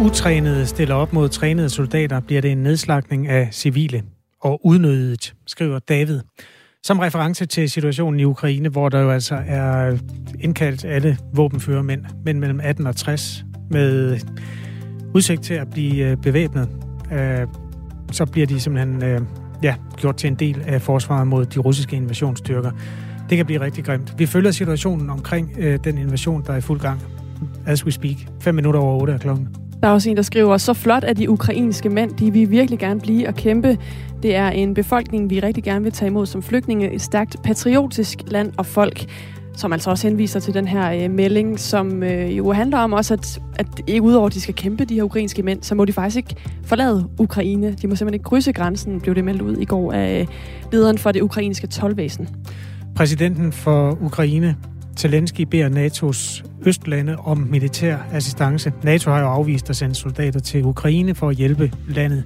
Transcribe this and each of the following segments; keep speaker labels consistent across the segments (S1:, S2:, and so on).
S1: Utrænede stiller op mod trænede soldater, bliver det en nedslagning af civile og udnyttet, skriver David. Som reference til situationen i Ukraine, hvor der jo altså er indkaldt alle våbenfører mænd, mænd mellem 18 og 60, med udsigt til at blive øh, bevæbnet, øh, så bliver de simpelthen øh, ja, gjort til en del af forsvaret mod de russiske invasionsstyrker. Det kan blive rigtig grimt. Vi følger situationen omkring den invasion, der er i fuld gang as we speak. 5 minutter over 8 er klokken.
S2: Der er også en, der skriver, så flot er de ukrainske mænd, de vil virkelig gerne blive og kæmpe. Det er en befolkning, vi rigtig gerne vil tage imod som flygtninge. Et stærkt patriotisk land og folk som altså også henviser til den her øh, melding, som øh, jo handler om også, at, at ikke udover at de skal kæmpe, de her ukrainske mænd, så må de faktisk ikke forlade Ukraine. De må simpelthen ikke krydse grænsen, blev det meldt ud i går af øh, lederen for det ukrainske tolvvæsen.
S1: Præsidenten for Ukraine, Zelensky beder NATO's østlande om militær assistance. NATO har jo afvist at sende soldater til Ukraine for at hjælpe landet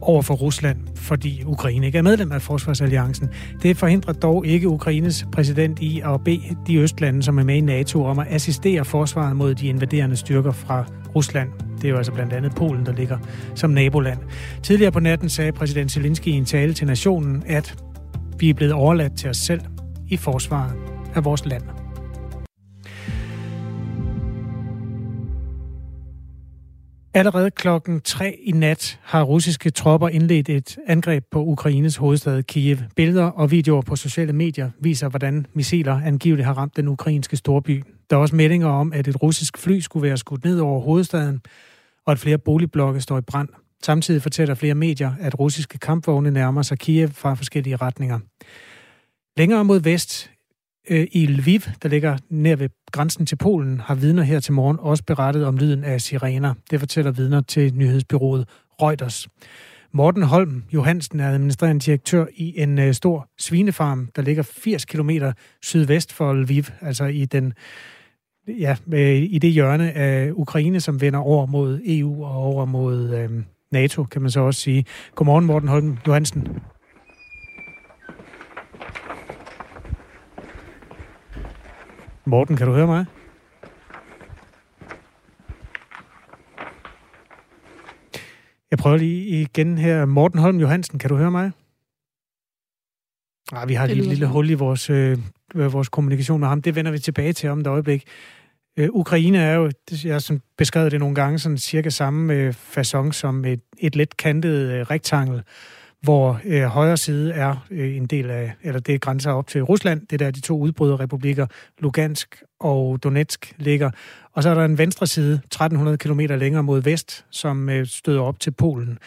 S1: over for Rusland, fordi Ukraine ikke er medlem af Forsvarsalliancen. Det forhindrer dog ikke Ukraines præsident i at bede de østlande, som er med i NATO, om at assistere forsvaret mod de invaderende styrker fra Rusland. Det er jo altså blandt andet Polen, der ligger som naboland. Tidligere på natten sagde præsident Zelensky i en tale til nationen, at vi er blevet overladt til os selv i forsvaret af vores land. Allerede klokken 3 i nat har russiske tropper indledt et angreb på Ukraines hovedstad Kiev. Billeder og videoer på sociale medier viser, hvordan missiler angiveligt har ramt den ukrainske storby. Der er også meldinger om, at et russisk fly skulle være skudt ned over hovedstaden, og at flere boligblokke står i brand. Samtidig fortæller flere medier, at russiske kampvogne nærmer sig Kiev fra forskellige retninger. Længere mod vest øh, i Lviv, der ligger nær ved grænsen til Polen, har vidner her til morgen også berettet om lyden af sirener. Det fortæller vidner til nyhedsbyrået Reuters. Morten Holm Johansen er administrerende direktør i en øh, stor svinefarm, der ligger 80 km sydvest for Lviv, altså i den ja, øh, i det hjørne af Ukraine, som vender over mod EU og over mod øh, NATO, kan man så også sige. Godmorgen, Morten Holm Johansen. Morten, kan du høre mig? Jeg prøver lige igen her. Morten Holm Johansen, kan du høre mig? Ah, vi har lige et lille hul i vores, øh, vores kommunikation med ham. Det vender vi tilbage til om et øjeblik. Øh, Ukraine er jo, jeg har beskrevet det nogle gange, sådan cirka samme øh, façon som et, et let kantet øh, rektangel hvor øh, højre side er øh, en del af, eller det grænser op til Rusland, det der de to udbryderrepublikker, Lugansk og Donetsk ligger. Og så er der en venstre side, 1300 km længere mod vest, som øh, støder op til Polen.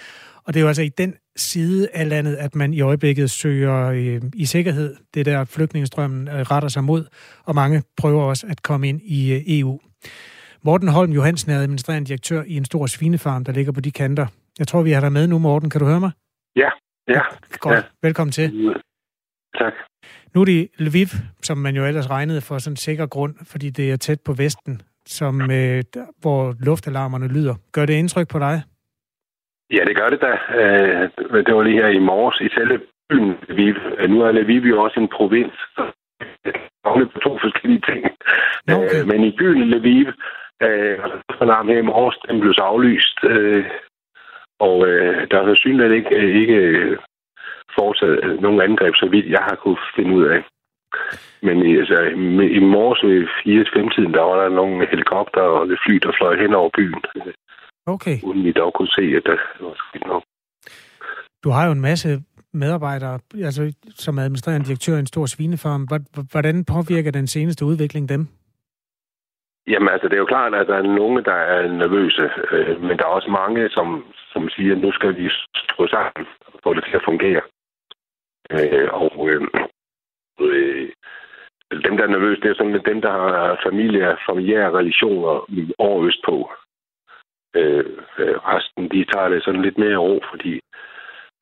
S1: Og det er jo altså i den side af landet, at man i øjeblikket søger øh, i sikkerhed. Det der flygtningestrømmen øh, retter sig mod, og mange prøver også at komme ind i øh, EU. Morten Holm Johansen er administrerende direktør i en stor svinefarm, der ligger på de kanter. Jeg tror, vi har dig med nu, Morten. Kan du høre mig?
S3: Ja, Ja.
S1: Godt. Ja. Velkommen til.
S3: Tak.
S1: Nu er det Lviv, som man jo ellers regnede for sådan en sikker grund, fordi det er tæt på Vesten, som, øh, hvor luftalarmerne lyder. Gør det indtryk på dig?
S3: Ja, det gør det da. Øh, det var lige her i morges i selve byen Lviv. Nu er Lviv jo også en provins, det på to forskellige ting. Okay. Øh, men i byen Lviv, øh, alarm her i morges, den blev så aflyst. Øh, og øh, der er synligheden ikke, ikke øh, foretaget nogen angreb, så vidt jeg har kunne finde ud af. Men i, altså, i morges ved 4 tiden der var der nogle helikopter og fly, der fløj hen over byen.
S1: Okay.
S3: Uden vi dog kunne se, at der var sket noget.
S1: Du har jo en masse medarbejdere, altså som administrerende direktør i en stor svinefarm. Hvordan påvirker den seneste udvikling dem?
S3: Jamen altså, det er jo klart, at der er nogen, der er nervøse, øh, men der er også mange, som, som siger, at nu skal vi stå sammen og få det til at fungere. Øh, og øh, øh, dem, der er nervøse, det er sådan dem, der har familier, familiære relationer over østpå. Øh, øh, resten, de tager det sådan lidt mere ro, fordi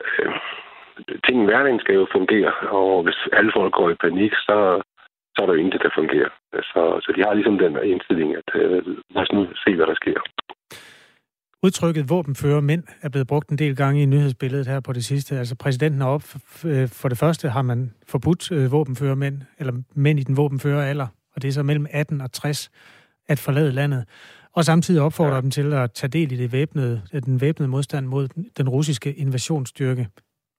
S3: øh, ting i hverdagen skal jo fungere, og hvis alle folk går i panik, så, så er der jo intet, der fungerer. Så, så de har ligesom den indstilling, at øh, lad os nu se, hvad der sker.
S1: Udtrykket våbenfører mænd er blevet brugt en del gange i nyhedsbilledet her på det sidste. Altså præsidenten er op. For det første har man forbudt øh, våbenfører mænd, eller mænd i den våbenfører alder, og det er så mellem 18 og 60 at forlade landet. og samtidig opfordrer ja. dem til at tage del i det væbnede, den væbnede modstand mod den russiske invasionsstyrke.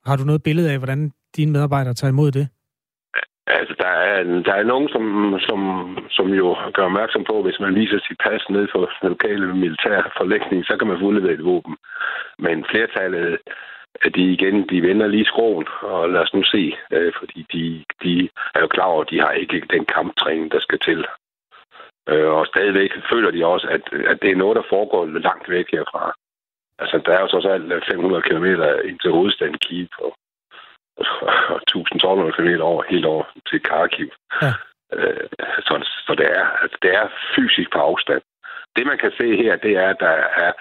S1: Har du noget billede af, hvordan dine medarbejdere tager imod det?
S3: Altså, der er, der er nogen, som, som, som jo gør opmærksom på, hvis man viser sit pas ned for den lokale militær forlægning, så kan man få udleveret et våben. Men flertallet at de igen, de vender lige skroen, og lad os nu se, øh, fordi de, de er jo klar over, at de har ikke den kamptræning, der skal til. Øh, og stadigvæk føler de også, at, at det er noget, der foregår langt væk herfra. Altså, der er jo så alt 500 km ind til hovedstaden Kiev, og 1200 km over, helt over til Kharkiv. Ja. Øh, så, så det, er, altså, det er fysisk på afstand. Det, man kan se her, det er, at der er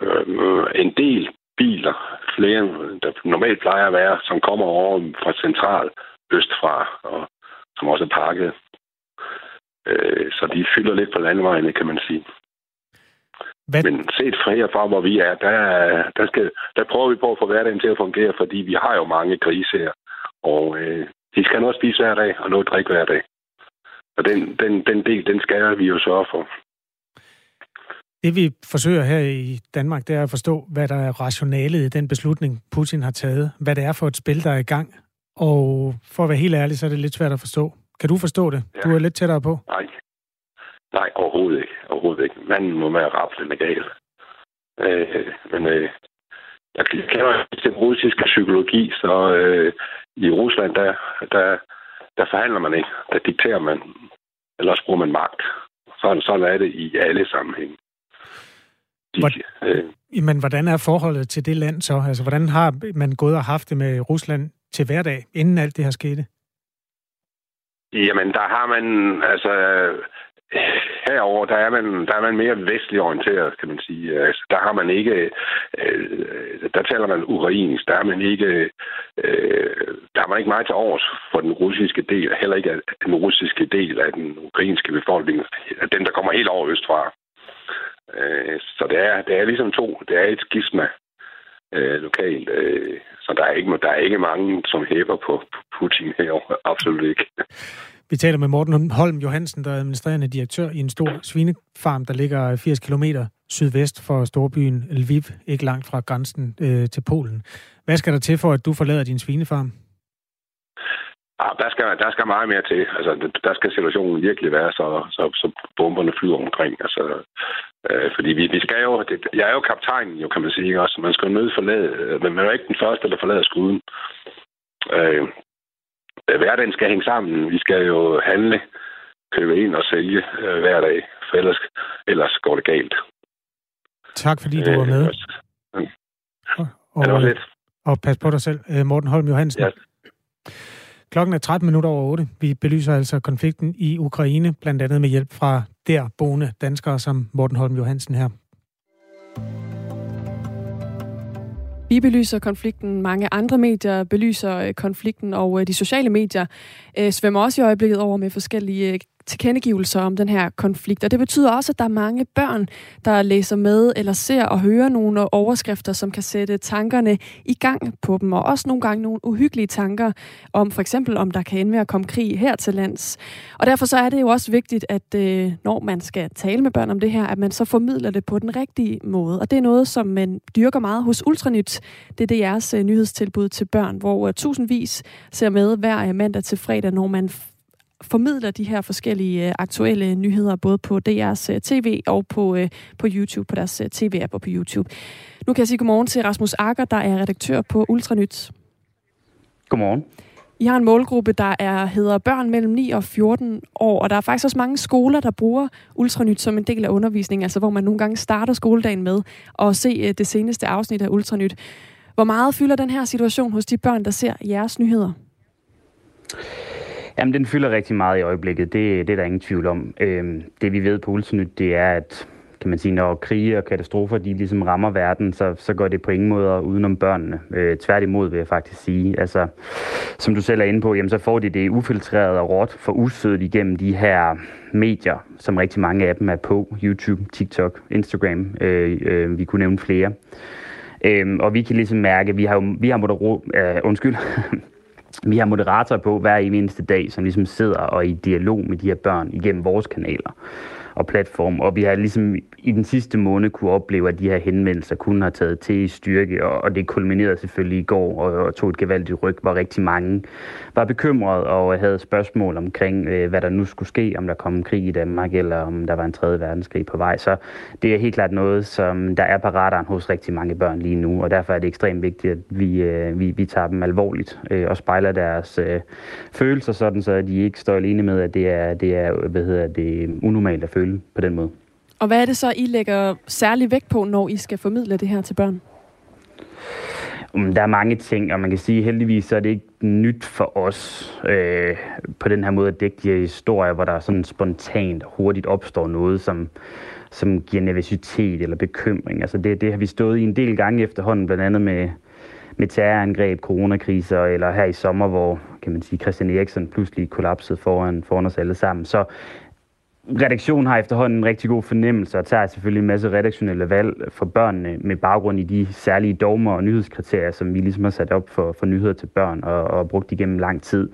S3: øh, en del biler, flere der normalt plejer at være, som kommer over fra central østfra, og som også er pakket. Øh, så de fylder lidt på landvejene, kan man sige. Hvad? Men set fra herfra, hvor vi er, der, der, skal, der prøver vi på at få hverdagen til at fungere, fordi vi har jo mange grise her. Og øh, de skal noget spise hver dag, og noget drikke hver dag. Og den, den, den del, den skal vi jo sørge for.
S1: Det vi forsøger her i Danmark, det er at forstå, hvad der er rationalet i den beslutning, Putin har taget. Hvad det er for et spil, der er i gang. Og for at være helt ærlig, så er det lidt svært at forstå. Kan du forstå det? Ja. Du er lidt tættere på.
S3: Nej. Nej, overhovedet ikke. Overhovedet ikke. Manden må være rapslende gal. Øh, men øh, jeg kender den russiske psykologi, så øh, i Rusland, der, der, der forhandler man ikke. Der dikterer man. Ellers bruger man magt. Sådan, sådan er det i alle sammenhænge.
S1: Hvor, øh, men hvordan er forholdet til det land så? Altså, hvordan har man gået og haft det med Rusland til hverdag, inden alt det her skete?
S3: Jamen, der har man, altså, herover der er man, der er man mere vestlig orienteret, kan man sige. Øh, altså, der har man ikke, øh, der taler man ukrainsk, der er man ikke, øh, der har man ikke meget til års for den russiske del, heller ikke den russiske del af den ukrainske befolkning, den der kommer helt over østfra. Øh, så det er, det er ligesom to. Det er et skisma øh, lokalt. Øh, så der er, ikke, der er ikke mange, som hæber på Putin herovre. Absolut ikke.
S1: Vi taler med Morten Holm Johansen, der er administrerende direktør i en stor svinefarm, der ligger 80 km sydvest for storbyen Lviv, ikke langt fra grænsen øh, til Polen. Hvad skal der til for, at du forlader din svinefarm?
S3: Ah, der, skal, der skal meget mere til. Altså, der skal situationen virkelig være, så, så, så bomberne flyver omkring. Altså, øh, fordi vi, vi skal jo... Det, jeg er jo kaptajnen, jo, kan man sige. Også. Man skal jo nødt forlade... Øh, men man er jo ikke den første, der forlader skuden. Øh, hverdagen skal hænge sammen. Vi skal jo handle, købe ind og sælge øh, hver dag. For ellers, ellers går det galt.
S1: Tak fordi du var med. Øh, og, og,
S3: det var lidt.
S1: Og pas på dig selv, øh, Morten Holm Johansen. Ja. Klokken er 13 minutter over 8. Vi belyser altså konflikten i Ukraine, blandt andet med hjælp fra der boende danskere som Morten Holm Johansen her.
S2: Vi belyser konflikten, mange andre medier belyser øh, konflikten, og øh, de sociale medier øh, svømmer også i øjeblikket over med forskellige tilkendegivelser om den her konflikt. Og det betyder også, at der er mange børn, der læser med eller ser og hører nogle overskrifter, som kan sætte tankerne i gang på dem. Og også nogle gange nogle uhyggelige tanker om for eksempel, om der kan ende med at komme krig her til lands. Og derfor så er det jo også vigtigt, at øh, når man skal tale med børn om det her, at man så formidler det på den rigtige måde. Og det er noget, som man dyrker meget hos Ultranyt. Det er det jeres øh, nyhedstilbud til børn, hvor øh, tusindvis ser med hver øh, mandag til fredag, når man formidler de her forskellige øh, aktuelle nyheder, både på DR's øh, tv og på, øh, på YouTube, på deres tv-app og på YouTube. Nu kan jeg sige godmorgen til Rasmus Akker, der er redaktør på Ultranyt.
S4: Godmorgen.
S2: I har en målgruppe, der er, hedder børn mellem 9 og 14 år, og der er faktisk også mange skoler, der bruger Ultranyt som en del af undervisningen, altså hvor man nogle gange starter skoledagen med at se det seneste afsnit af Ultranyt. Hvor meget fylder den her situation hos de børn, der ser jeres nyheder?
S4: Jamen, den fylder rigtig meget i øjeblikket. Det, det er der ingen tvivl om. Øhm, det vi ved på Ultranyt, det er, at kan man sige, når krige og katastrofer de ligesom rammer verden, så, så går det på ingen måde udenom børnene. Øh, tværtimod vil jeg faktisk sige. Altså, som du selv er inde på, jamen, så får de det ufiltreret og råt for usødet igennem de her medier, som rigtig mange af dem er på. YouTube, TikTok, Instagram. Øh, øh, vi kunne nævne flere. Øhm, og vi kan ligesom mærke, vi har jo, vi har moder, øh, undskyld, vi har moderatorer på hver eneste dag, som ligesom sidder og er i dialog med de her børn igennem vores kanaler. og platform. Og vi har ligesom i den sidste måned kunne opleve, at de her henvendelser kun har taget til i styrke, og, og det kulminerede selvfølgelig i går og, og tog et gevaldigt ryg, hvor rigtig mange var bekymrede og havde spørgsmål omkring, øh, hvad der nu skulle ske, om der kom krig i Danmark, eller om der var en tredje verdenskrig på vej. Så det er helt klart noget, som der er på radaren hos rigtig mange børn lige nu, og derfor er det ekstremt vigtigt, at vi, øh, vi, vi tager dem alvorligt øh, og spejler deres øh, følelser sådan, så de ikke står alene med, at det er, det er hvad hedder det, unormalt at føle på den måde.
S2: Og hvad er det så, I lægger særlig vægt på, når I skal formidle det her til børn?
S4: Um, der er mange ting, og man kan sige, heldigvis så er det ikke nyt for os øh, på den her måde at dække de her historier, hvor der sådan spontant hurtigt opstår noget, som, som giver nervøsitet eller bekymring. Altså det, det har vi stået i en del gange efterhånden, blandt andet med, med terrorangreb, coronakriser, eller her i sommer, hvor kan man sige, Christian Eriksen pludselig kollapsede foran, foran os alle sammen. Så redaktionen har efterhånden en rigtig god fornemmelse og tager selvfølgelig en masse redaktionelle valg for børnene med baggrund i de særlige dogmer og nyhedskriterier, som vi ligesom har sat op for, for nyheder til børn og, og brugt igennem lang tid.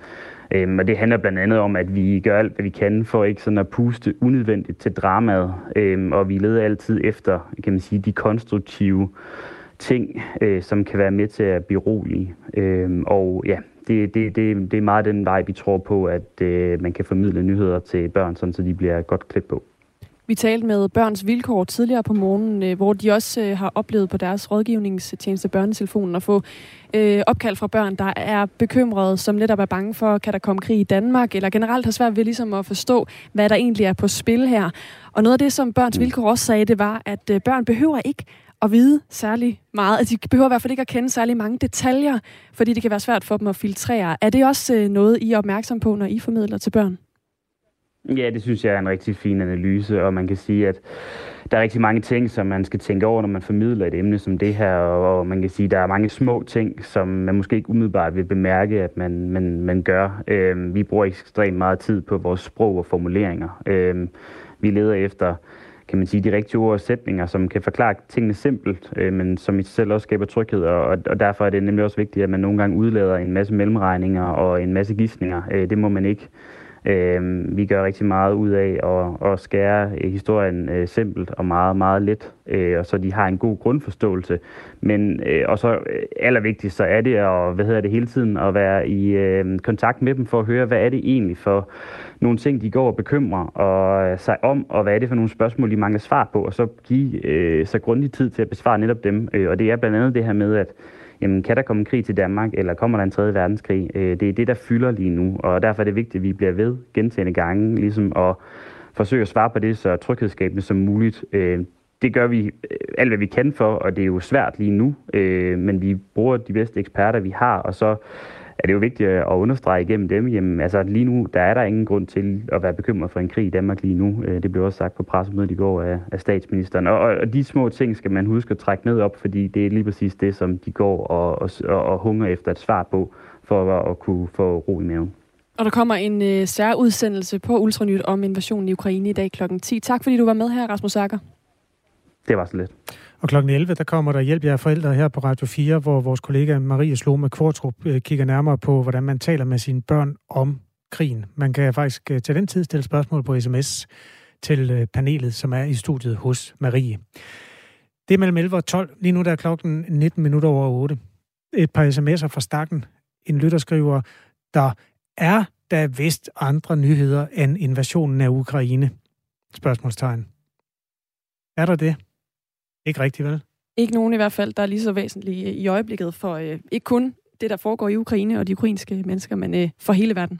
S4: Øhm, og det handler blandt andet om, at vi gør alt, hvad vi kan for ikke sådan at puste unødvendigt til dramaet. Øhm, og vi leder altid efter, kan man sige, de konstruktive ting, øh, som kan være med til at berolige. Øhm, og ja, det, det, det, det er meget den vej, vi tror på, at øh, man kan formidle nyheder til børn, sådan, så de bliver godt klædt på.
S2: Vi talte med Børns Vilkår tidligere på morgenen, øh, hvor de også øh, har oplevet på deres rådgivningstjeneste børnetelefonen at få øh, opkald fra børn, der er bekymrede, som netop er bange for, kan der komme krig i Danmark, eller generelt har svært ved ligesom at forstå, hvad der egentlig er på spil her. Og noget af det, som Børns mm. Vilkår også sagde, det var, at børn behøver ikke at vide særlig meget. Altså, de behøver i hvert fald ikke at kende særlig mange detaljer, fordi det kan være svært for dem at filtrere. Er det også øh, noget, I er opmærksom på, når I formidler til børn?
S4: Ja, det synes jeg er en rigtig fin analyse, og man kan sige, at der er rigtig mange ting, som man skal tænke over, når man formidler et emne som det her, og man kan sige, at der er mange små ting, som man måske ikke umiddelbart vil bemærke, at man, man, man gør. Øh, vi bruger ekstremt meget tid på vores sprog og formuleringer. Øh, vi leder efter kan man sige, de rigtige ord og sætninger, som kan forklare tingene simpelt, øh, men som i sig selv også skaber tryghed, og, og derfor er det nemlig også vigtigt, at man nogle gange udlader en masse mellemregninger og en masse gissninger. Øh, det må man ikke. Øh, vi gør rigtig meget ud af at, at skære øh, historien øh, simpelt og meget, meget let, øh, og så de har en god grundforståelse. Men øh, og så øh, allervigtigst, så er det at, hvad hedder det hele tiden, at være i øh, kontakt med dem for at høre, hvad er det egentlig for nogle ting, de går og bekymrer og, øh, sig om, og hvad er det for nogle spørgsmål, de mangler svar på, og så give øh, så grundig tid til at besvare netop dem. Øh, og det er blandt andet det her med, at jamen, kan der komme en krig til Danmark, eller kommer der en tredje verdenskrig? Øh, det er det, der fylder lige nu, og derfor er det vigtigt, at vi bliver ved gentagende gange, ligesom at forsøge at svare på det så tryghedsskabende som muligt. Øh, det gør vi øh, alt, hvad vi kan for, og det er jo svært lige nu, øh, men vi bruger de bedste eksperter, vi har, og så er det jo vigtigt at understrege igennem dem, jamen altså lige nu, der er der ingen grund til at være bekymret for en krig i Danmark lige nu. Øh, det blev også sagt på pressemødet i går af, af statsministeren. Og, og de små ting skal man huske at trække ned op, fordi det er lige præcis det, som de går og, og, og hunger efter et svar på, for at, at kunne få ro i maven.
S2: Og der kommer en øh, særudsendelse på Ultranyt om invasionen i Ukraine i dag kl. 10. Tak fordi du var med her, Rasmus Akker.
S4: Det var så lidt.
S1: Og kl. 11, der kommer der hjælp jer forældre her på Radio 4, hvor vores kollega Marie Slome Kvartrup øh, kigger nærmere på, hvordan man taler med sine børn om krigen. Man kan faktisk øh, til den tid stille spørgsmål på sms til øh, panelet, som er i studiet hos Marie. Det er mellem 11 og 12. Lige nu der er klokken 19 minutter over 8. Et par sms'er fra stakken. En lytter skriver, der er der vist andre nyheder end invasionen af Ukraine? Spørgsmålstegn. Er der det? Ikke rigtigt, vel?
S2: Ikke nogen i hvert fald, der er lige så væsentlige i øjeblikket for øh, ikke kun det, der foregår i Ukraine og de ukrainske mennesker, men øh, for hele verden.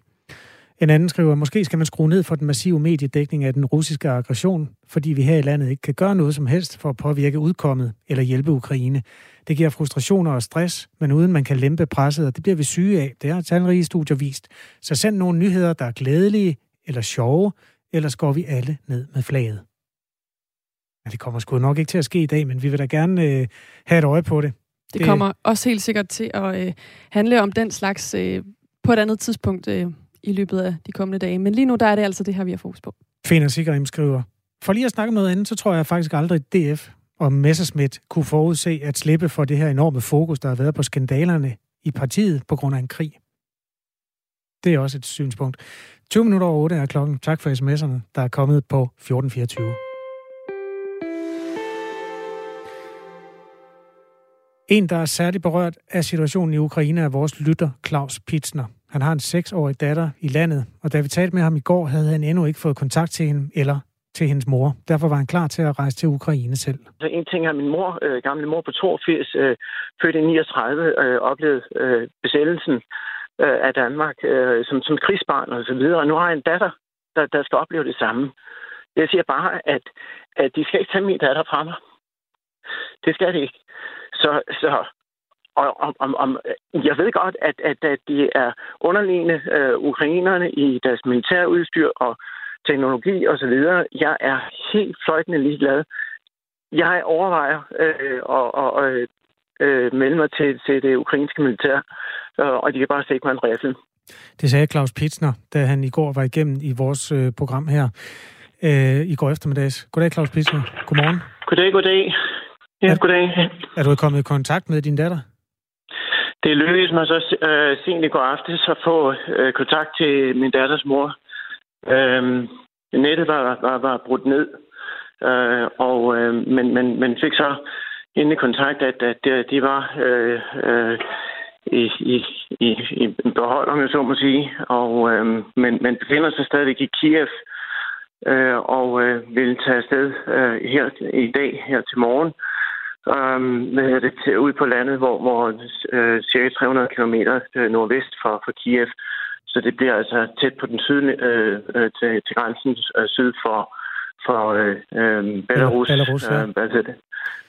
S1: En anden skriver, måske skal man skrue ned for den massive mediedækning af den russiske aggression, fordi vi her i landet ikke kan gøre noget som helst for at påvirke udkommet eller hjælpe Ukraine. Det giver frustrationer og stress, men uden man kan lempe presset, og det bliver vi syge af. Det har talrige studier vist. Så send nogle nyheder, der er glædelige eller sjove, ellers går vi alle ned med flaget. Ja, det kommer sgu nok ikke til at ske i dag, men vi vil da gerne øh, have et øje på det.
S2: Det, det kommer også helt sikkert til at øh, handle om den slags øh, på et andet tidspunkt øh, i løbet af de kommende dage. Men lige nu, der er det altså det her, vi har fokus på.
S1: Finder Sigrim skriver, for lige at snakke om noget andet, så tror jeg faktisk aldrig, at DF og Messerschmidt kunne forudse at slippe for det her enorme fokus, der har været på skandalerne i partiet på grund af en krig. Det er også et synspunkt. 20 minutter over 8 er klokken. Tak for sms'erne, der er kommet på 1424. En, der er særlig berørt af situationen i Ukraine, er vores lytter Claus Pitsner. Han har en seksårig datter i landet, og da vi talte med ham i går, havde han endnu ikke fået kontakt til hende eller til hendes mor. Derfor var han klar til at rejse til Ukraine selv.
S5: Så en ting er min mor, øh, gamle mor på 82, øh, født i 39, øh, oplevede øh, besættelsen øh, af Danmark øh, som, som krigsbarn og så videre. Og nu har jeg en datter, der, der skal opleve det samme. Jeg siger bare, at, at de skal ikke tage min datter fra mig. Det skal de ikke. Så, så og om, om, om, jeg ved godt, at, at, at de er underliggende øh, ukrainerne i deres militærudstyr og teknologi osv. Jeg er helt fløjtende ligeglad. Jeg overvejer øh, at, at, øh, melde mig til, til det ukrainske militær, øh, og de kan bare stikke mig en riffel.
S1: Det sagde Claus Pitsner, da han i går var igennem i vores øh, program her øh, i går eftermiddags. Goddag, Claus Pitsner. Godmorgen.
S5: Goddag, goddag. Ja, er, goddag.
S1: Er du kommet i kontakt med din datter?
S5: Det lykkedes mig så øh, sent i går aftes at få øh, kontakt til min datters mor. Øh, nettet var, var, var brudt ned, øh, og, øh, men, men, men fik så endelig kontakt, at, at de, var øh, øh, i, i, i, i beholderne, så må sige, og, øh, men, men befinder sig stadig i Kiev, øh, og øh, vil tage afsted øh, her i dag, her til morgen, um, hvad det, til, ud på landet, hvor, hvor øh, cirka 300 km øh, nordvest for, for Kiev. Så det bliver altså tæt på den sydlige, øh, øh, til, til grænsen øh, syd for, for øh, øh, Belarus.
S1: Belarus ja.
S5: øh, det.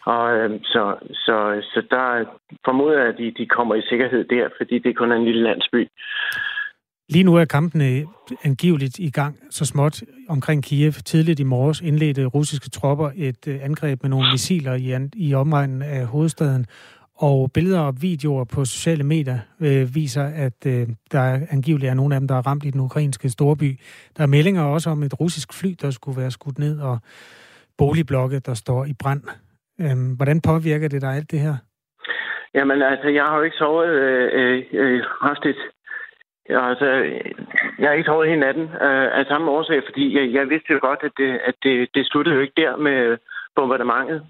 S5: Og øh, så, så, så der formoder jeg, at de, de kommer i sikkerhed der, fordi det kun er en lille landsby.
S1: Lige nu er kampene angiveligt i gang så småt omkring Kiev. Tidligt i morges indledte russiske tropper et øh, angreb med nogle missiler i, i omegnen af hovedstaden. Og billeder og videoer på sociale medier øh, viser, at øh, der angiveligt er nogle af dem, der er ramt i den ukrainske storby. Der er meldinger også om et russisk fly, der skulle være skudt ned, og boligblokke, der står i brand. Øh, hvordan påvirker det dig alt det her?
S5: Jamen altså, jeg har jo ikke sovet, øh, øh, øh haft et Ja, altså, jeg er ikke sovet i natten øh, af samme årsag, fordi jeg, jeg vidste jo godt, at det, at det, det sluttede jo ikke der med bombardementet.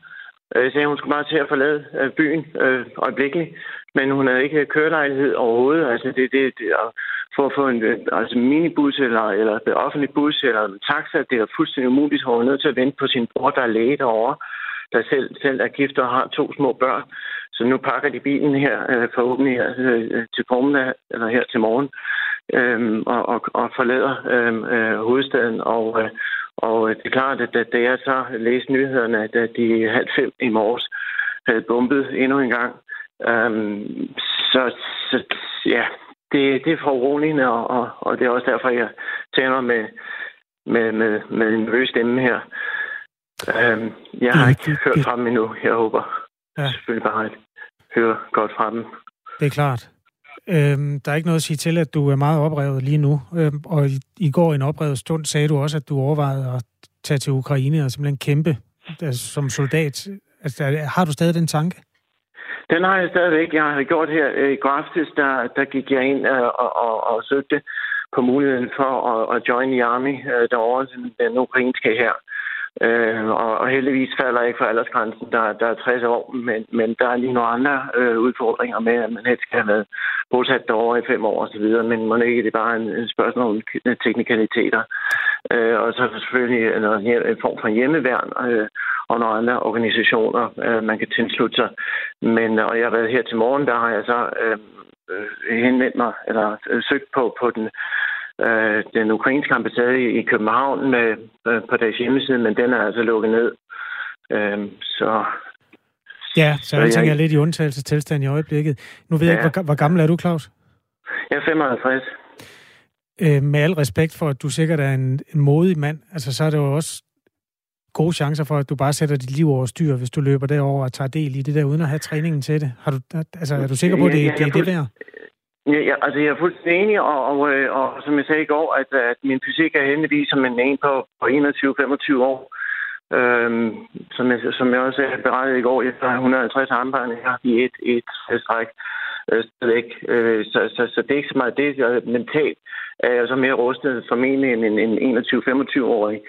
S5: Jeg sagde, at hun skulle bare til at forlade øh, byen øh, øjeblikkeligt, men hun havde ikke kørelejlighed overhovedet. Altså, det, det, det, for at få en altså minibus eller, eller en offentlig bus eller en taxa, det er fuldstændig umuligt, så hun er nødt til at vente på sin bror, der er læge derovre, der selv, selv er gift og har to små børn. Så nu pakker de bilen her, øh, forhåbentlig her, øh, til formiddag, eller her til morgen, øh, og, og, og forlader øh, øh, hovedstaden. Og, øh, og det er klart, at da jeg så læste nyhederne, at de halv fem i morges havde bumpet endnu en gang, øh, så, så ja, det, det er for uroligende, og, og, og det er også derfor, jeg taler med, med, med, med en nervøs stemme her. Øh, jeg har ikke hørt fra dem endnu. Jeg håber ja. selvfølgelig bare, at høre godt fra dem.
S1: Det er klart. Øhm, der er ikke noget at sige til, at du er meget oprevet lige nu. Øhm, og i, i går i en oprevet stund sagde du også, at du overvejede at tage til Ukraine og simpelthen kæmpe altså, som soldat. Altså, har du stadig den tanke?
S5: Den har jeg stadigvæk. Jeg har gjort her øh, i går aftes, der, der gik jeg ind øh, og, og, og søgte på muligheden for at, at join the army øh, derovre, den ukrainske her. Øh, og, og heldigvis falder jeg ikke for aldersgrænsen, der, der er 60 år, men, men der er lige nogle andre øh, udfordringer med, at man helst skal have været bosat derovre i fem år osv., men man ikke det er bare en, en spørgsmål om teknikaliteter. Øh, og så selvfølgelig noget, en form for hjemmeværn øh, og nogle andre organisationer, øh, man kan tilslutte sig. Men, øh, og jeg har været her til morgen, der har jeg så øh, øh henvendt mig, eller øh, søgt på, på den øh, den ukrainske ambassade i København med, øh, på deres hjemmeside, men den er altså lukket ned. Øh, så
S1: Ja, så, så jeg tænker jeg lidt i undtagelsestilstand i øjeblikket. Nu ved ja. jeg ikke, hvor, hvor gammel er du, Claus?
S5: Jeg er 55.
S1: Øh, med al respekt for, at du sikkert er en, en modig mand, altså så er det jo også gode chancer for, at du bare sætter dit liv over styr, hvis du løber derover og tager del i det der, uden at have træningen til det. Har du, altså, er du sikker på, at det, ja, det er det værd?
S5: Ja, ja, altså jeg er fuldstændig enig, og, og, og, og som jeg sagde i går, at, at min fysik er heldigvis som en en på, på 21-25 år. Øhm, som, jeg, som jeg også berettede i går, jeg har 150 armbånd i et, et stræk øh, stadigvæk. Øh, så, så, så det er ikke så meget det, er mentalt. er jeg så mere rustet formentlig end en 21-25-årig.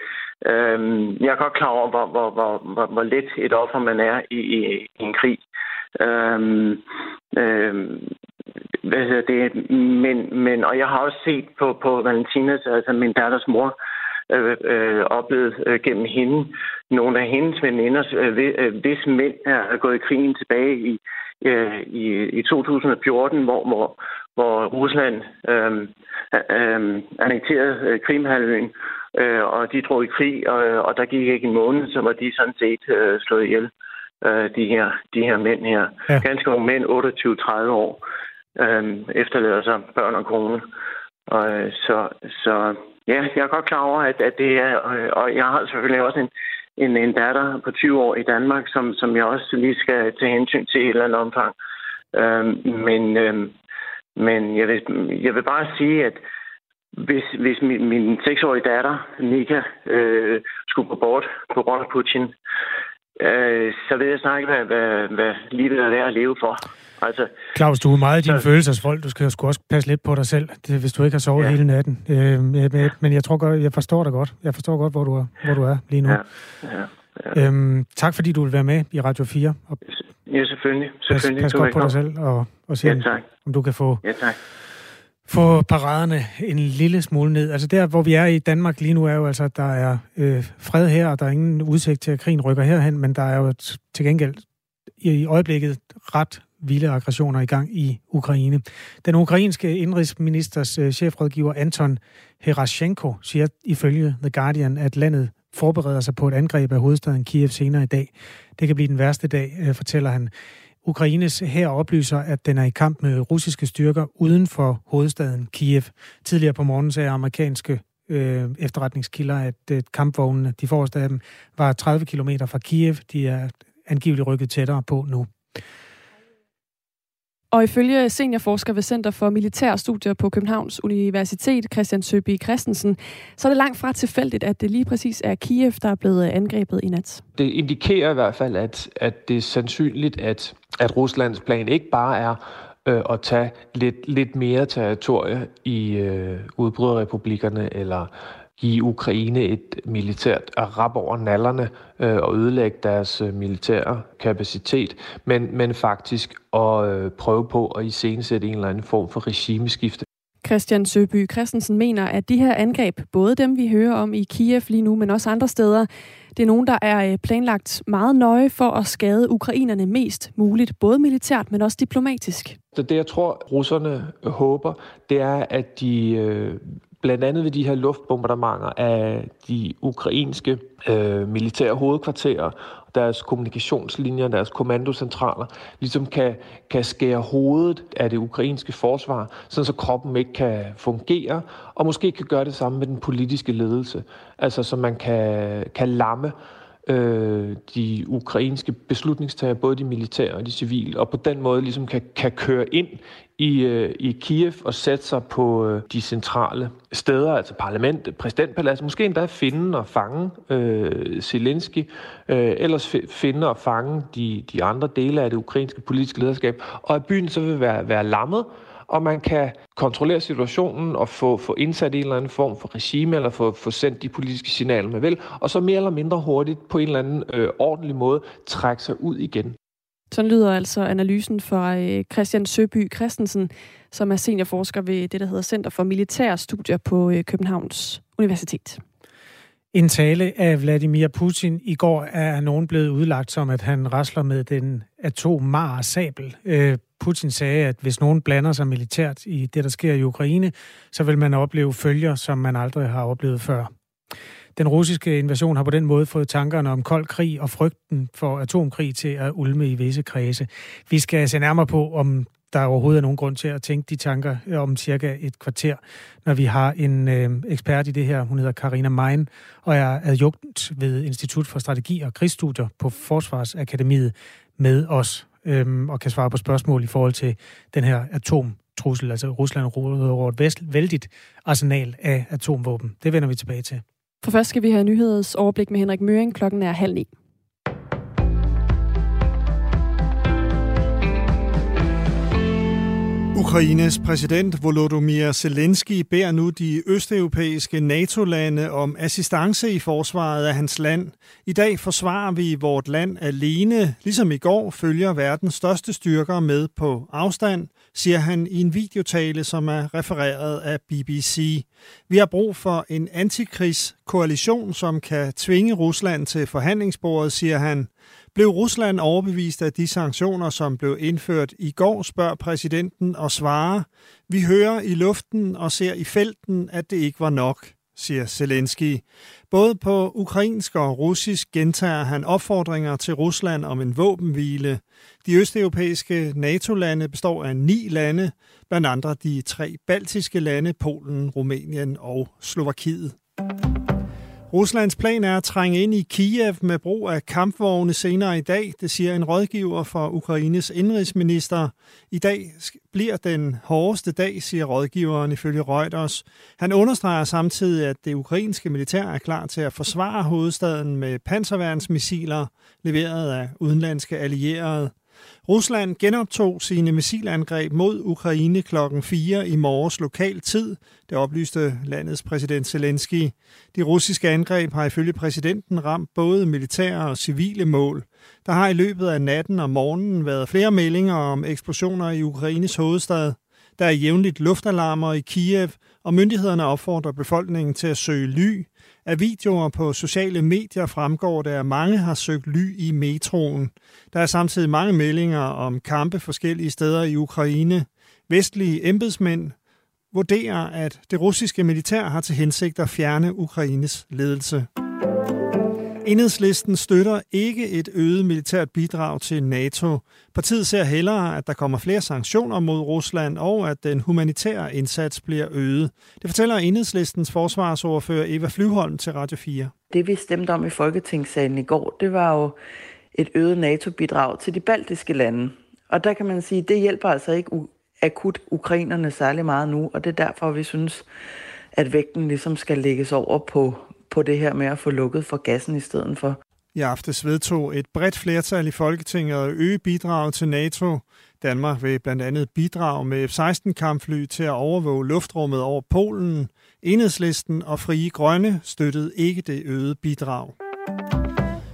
S5: Øhm, jeg er godt klar over, hvor, hvor, hvor, hvor, hvor let et offer man er i, i, i en krig. Øhm, øhm, hvad hedder det? Men, men, og jeg har også set på, på Valentinas, altså min datters mor, øh, øh, oplevet øh, gennem hende. Nogle af hendes veninder, øh, øh, hvis mænd er gået i krigen tilbage i, øh, i, i 2014, hvor, hvor, hvor Rusland øh, øh, annekterede øh, Krimhalvøen, øh, og de drog i krig, og, og der gik ikke en måned, så var de sådan set øh, slået ihjel, øh, de, her, de her mænd her. Ja. Ganske unge mænd, 28-30 år, øh, efterlader sig børn og kone. Og, øh, så, så ja, jeg er godt klar over, at, at det er, øh, og jeg har selvfølgelig også en, en, en datter på 20 år i Danmark, som, som jeg også lige skal tage hensyn til i et eller andet omfang. Øh, men, øh, men jeg vil, jeg vil bare sige, at hvis, hvis min, min 6-årige datter, Nika, øh, skulle på bort på grund af Putin, øh, så ved jeg snart ikke, hvad, hvad, hvad livet er værd at leve for.
S1: Altså, Claus, du er meget din følelsesvold. Du skal jo også passe lidt på dig selv, det, hvis du ikke har sovet ja. hele natten. Øh, men, men jeg tror godt, jeg forstår dig godt. Jeg forstår godt, hvor du er, hvor du er lige nu. Ja. Ja. Ja. Øhm, tak fordi du vil være med i Radio 4.
S5: Og ja, selvfølgelig. selvfølgelig.
S1: Pas, pas godt på dig selv og, og se, ja, om du kan få,
S5: ja, tak.
S1: få paraderne en lille smule ned. Altså der, hvor vi er i Danmark lige nu, er jo altså, at der er øh, fred her, og der er ingen udsigt til, at krigen rykker herhen, men der er jo til gengæld i øjeblikket ret vilde aggressioner i gang i Ukraine. Den ukrainske indrigsministers øh, chefrådgiver Anton Herashenko siger ifølge The Guardian, at landet forbereder sig på et angreb af hovedstaden Kiev senere i dag. Det kan blive den værste dag, øh, fortæller han. Ukraines her oplyser, at den er i kamp med russiske styrker uden for hovedstaden Kiev. Tidligere på morgen sagde amerikanske øh, efterretningskilder, at øh, kampvognene, de forreste af dem, var 30 km fra Kiev. De er angiveligt rykket tættere på nu.
S2: Og ifølge seniorforsker ved Center for Militære Studier på Københavns Universitet, Christian Søby Christensen, så er det langt fra tilfældigt, at det lige præcis er Kiev, der er blevet angrebet i nat.
S6: Det indikerer i hvert fald, at, at det er sandsynligt, at, at Ruslands plan ikke bare er øh, at tage lidt, lidt mere territorie i øh, udbryderrepublikkerne eller give Ukraine et militært rap over nallerne øh, og ødelægge deres øh, militære kapacitet, men, men faktisk at øh, prøve på at iscenesætte en eller anden form for regimeskifte.
S2: Christian Søby Christensen mener, at de her angreb, både dem vi hører om i Kiev lige nu, men også andre steder, det er nogen, der er øh, planlagt meget nøje for at skade ukrainerne mest muligt, både militært, men også diplomatisk.
S6: Det, det jeg tror, russerne håber, det er, at de øh, blandt andet ved de her luftbombardementer af de ukrainske øh, militære hovedkvarterer, deres kommunikationslinjer, deres kommandocentraler, ligesom kan, kan skære hovedet af det ukrainske forsvar, så kroppen ikke kan fungere, og måske kan gøre det samme med den politiske ledelse. Altså så man kan, kan lamme øh, de ukrainske beslutningstager, både de militære og de civile, og på den måde ligesom kan, kan køre ind i, øh, i Kiev og sætte sig på øh, de centrale steder, altså parlament, præsidentpalads, måske endda finde og fange øh, Zelensky, øh, ellers finde og fange de, de andre dele af det ukrainske politiske lederskab, og at byen så vil være, være lammet, og man kan kontrollere situationen og få, få indsat en eller anden form for regime, eller få, få sendt de politiske signaler, man vil, og så mere eller mindre hurtigt på en eller anden øh, ordentlig måde trække sig ud igen.
S2: Sådan lyder altså analysen fra øh, Christian Søby Christensen, som er seniorforsker ved det, der hedder Center for Militære Studier på øh, Københavns Universitet.
S1: En tale af Vladimir Putin i går er nogen blevet udlagt som, at han rasler med den atommare sabel. Øh, Putin sagde, at hvis nogen blander sig militært i det, der sker i Ukraine, så vil man opleve følger, som man aldrig har oplevet før. Den russiske invasion har på den måde fået tankerne om kold krig og frygten for atomkrig til at ulme i visse kredse. Vi skal se nærmere på, om der overhovedet er nogen grund til at tænke de tanker øh, om cirka et kvarter, når vi har en øh, ekspert i det her. Hun hedder Karina Mein og er adjunkt ved Institut for Strategi og Krigsstudier på Forsvarsakademiet med os øh, og kan svare på spørgsmål i forhold til den her atomtrussel. Altså Rusland råder over et vældigt arsenal af atomvåben. Det vender vi tilbage til.
S2: For først skal vi have nyhedsoverblik med Henrik Møring. Klokken er halv ni.
S7: Ukraines præsident Volodymyr Zelensky beder nu de østeuropæiske NATO-lande om assistance i forsvaret af hans land. I dag forsvarer vi vort land alene, ligesom i går følger verdens største styrker med på afstand, siger han i en videotale, som er refereret af BBC. Vi har brug for en antikrigskoalition, som kan tvinge Rusland til forhandlingsbordet, siger han. Blev Rusland overbevist af de sanktioner, som blev indført i går, spørger præsidenten og svarer, vi hører i luften og ser i felten, at det ikke var nok, siger Zelensky. Både på ukrainsk og russisk gentager han opfordringer til Rusland om en våbenhvile. De østeuropæiske NATO-lande består af ni lande, blandt andre de tre baltiske lande, Polen, Rumænien og Slovakiet. Ruslands plan er at trænge ind i Kiev med brug af kampvogne senere i dag, det siger en rådgiver for Ukraines indrigsminister. I dag bliver den hårdeste dag, siger rådgiveren ifølge Reuters. Han understreger samtidig, at det ukrainske militær er klar til at forsvare hovedstaden med panserværnsmissiler leveret af udenlandske allierede. Rusland genoptog sine missilangreb mod Ukraine klokken 4 i morges lokal tid, det oplyste landets præsident Zelensky. De russiske angreb har ifølge præsidenten ramt både militære og civile mål. Der har i løbet af natten og morgenen været flere meldinger om eksplosioner i Ukraines hovedstad. Der er jævnligt luftalarmer i Kiev, og myndighederne opfordrer befolkningen til at søge ly. Af videoer på sociale medier fremgår det, at mange har søgt ly i metroen. Der er samtidig mange meldinger om kampe forskellige steder i Ukraine. Vestlige embedsmænd vurderer, at det russiske militær har til hensigt at fjerne Ukraines ledelse. Enhedslisten støtter ikke et øget militært bidrag til NATO. Partiet ser hellere, at der kommer flere sanktioner mod Rusland, og at den humanitære indsats bliver øget. Det fortæller Enhedslistens forsvarsordfører Eva Flyvholm til Radio 4.
S8: Det vi stemte om i Folketingssalen i går, det var jo et øget NATO-bidrag til de baltiske lande. Og der kan man sige, at det hjælper altså ikke akut ukrainerne særlig meget nu, og det er derfor, vi synes, at vægten ligesom skal lægges over på på det her med at få lukket for gassen i stedet for.
S7: I aftes vedtog et bredt flertal i Folketinget at øge bidraget til NATO. Danmark vil blandt andet bidrage med F-16-kampfly til at overvåge luftrummet over Polen. Enhedslisten og Frie Grønne støttede ikke det øgede bidrag.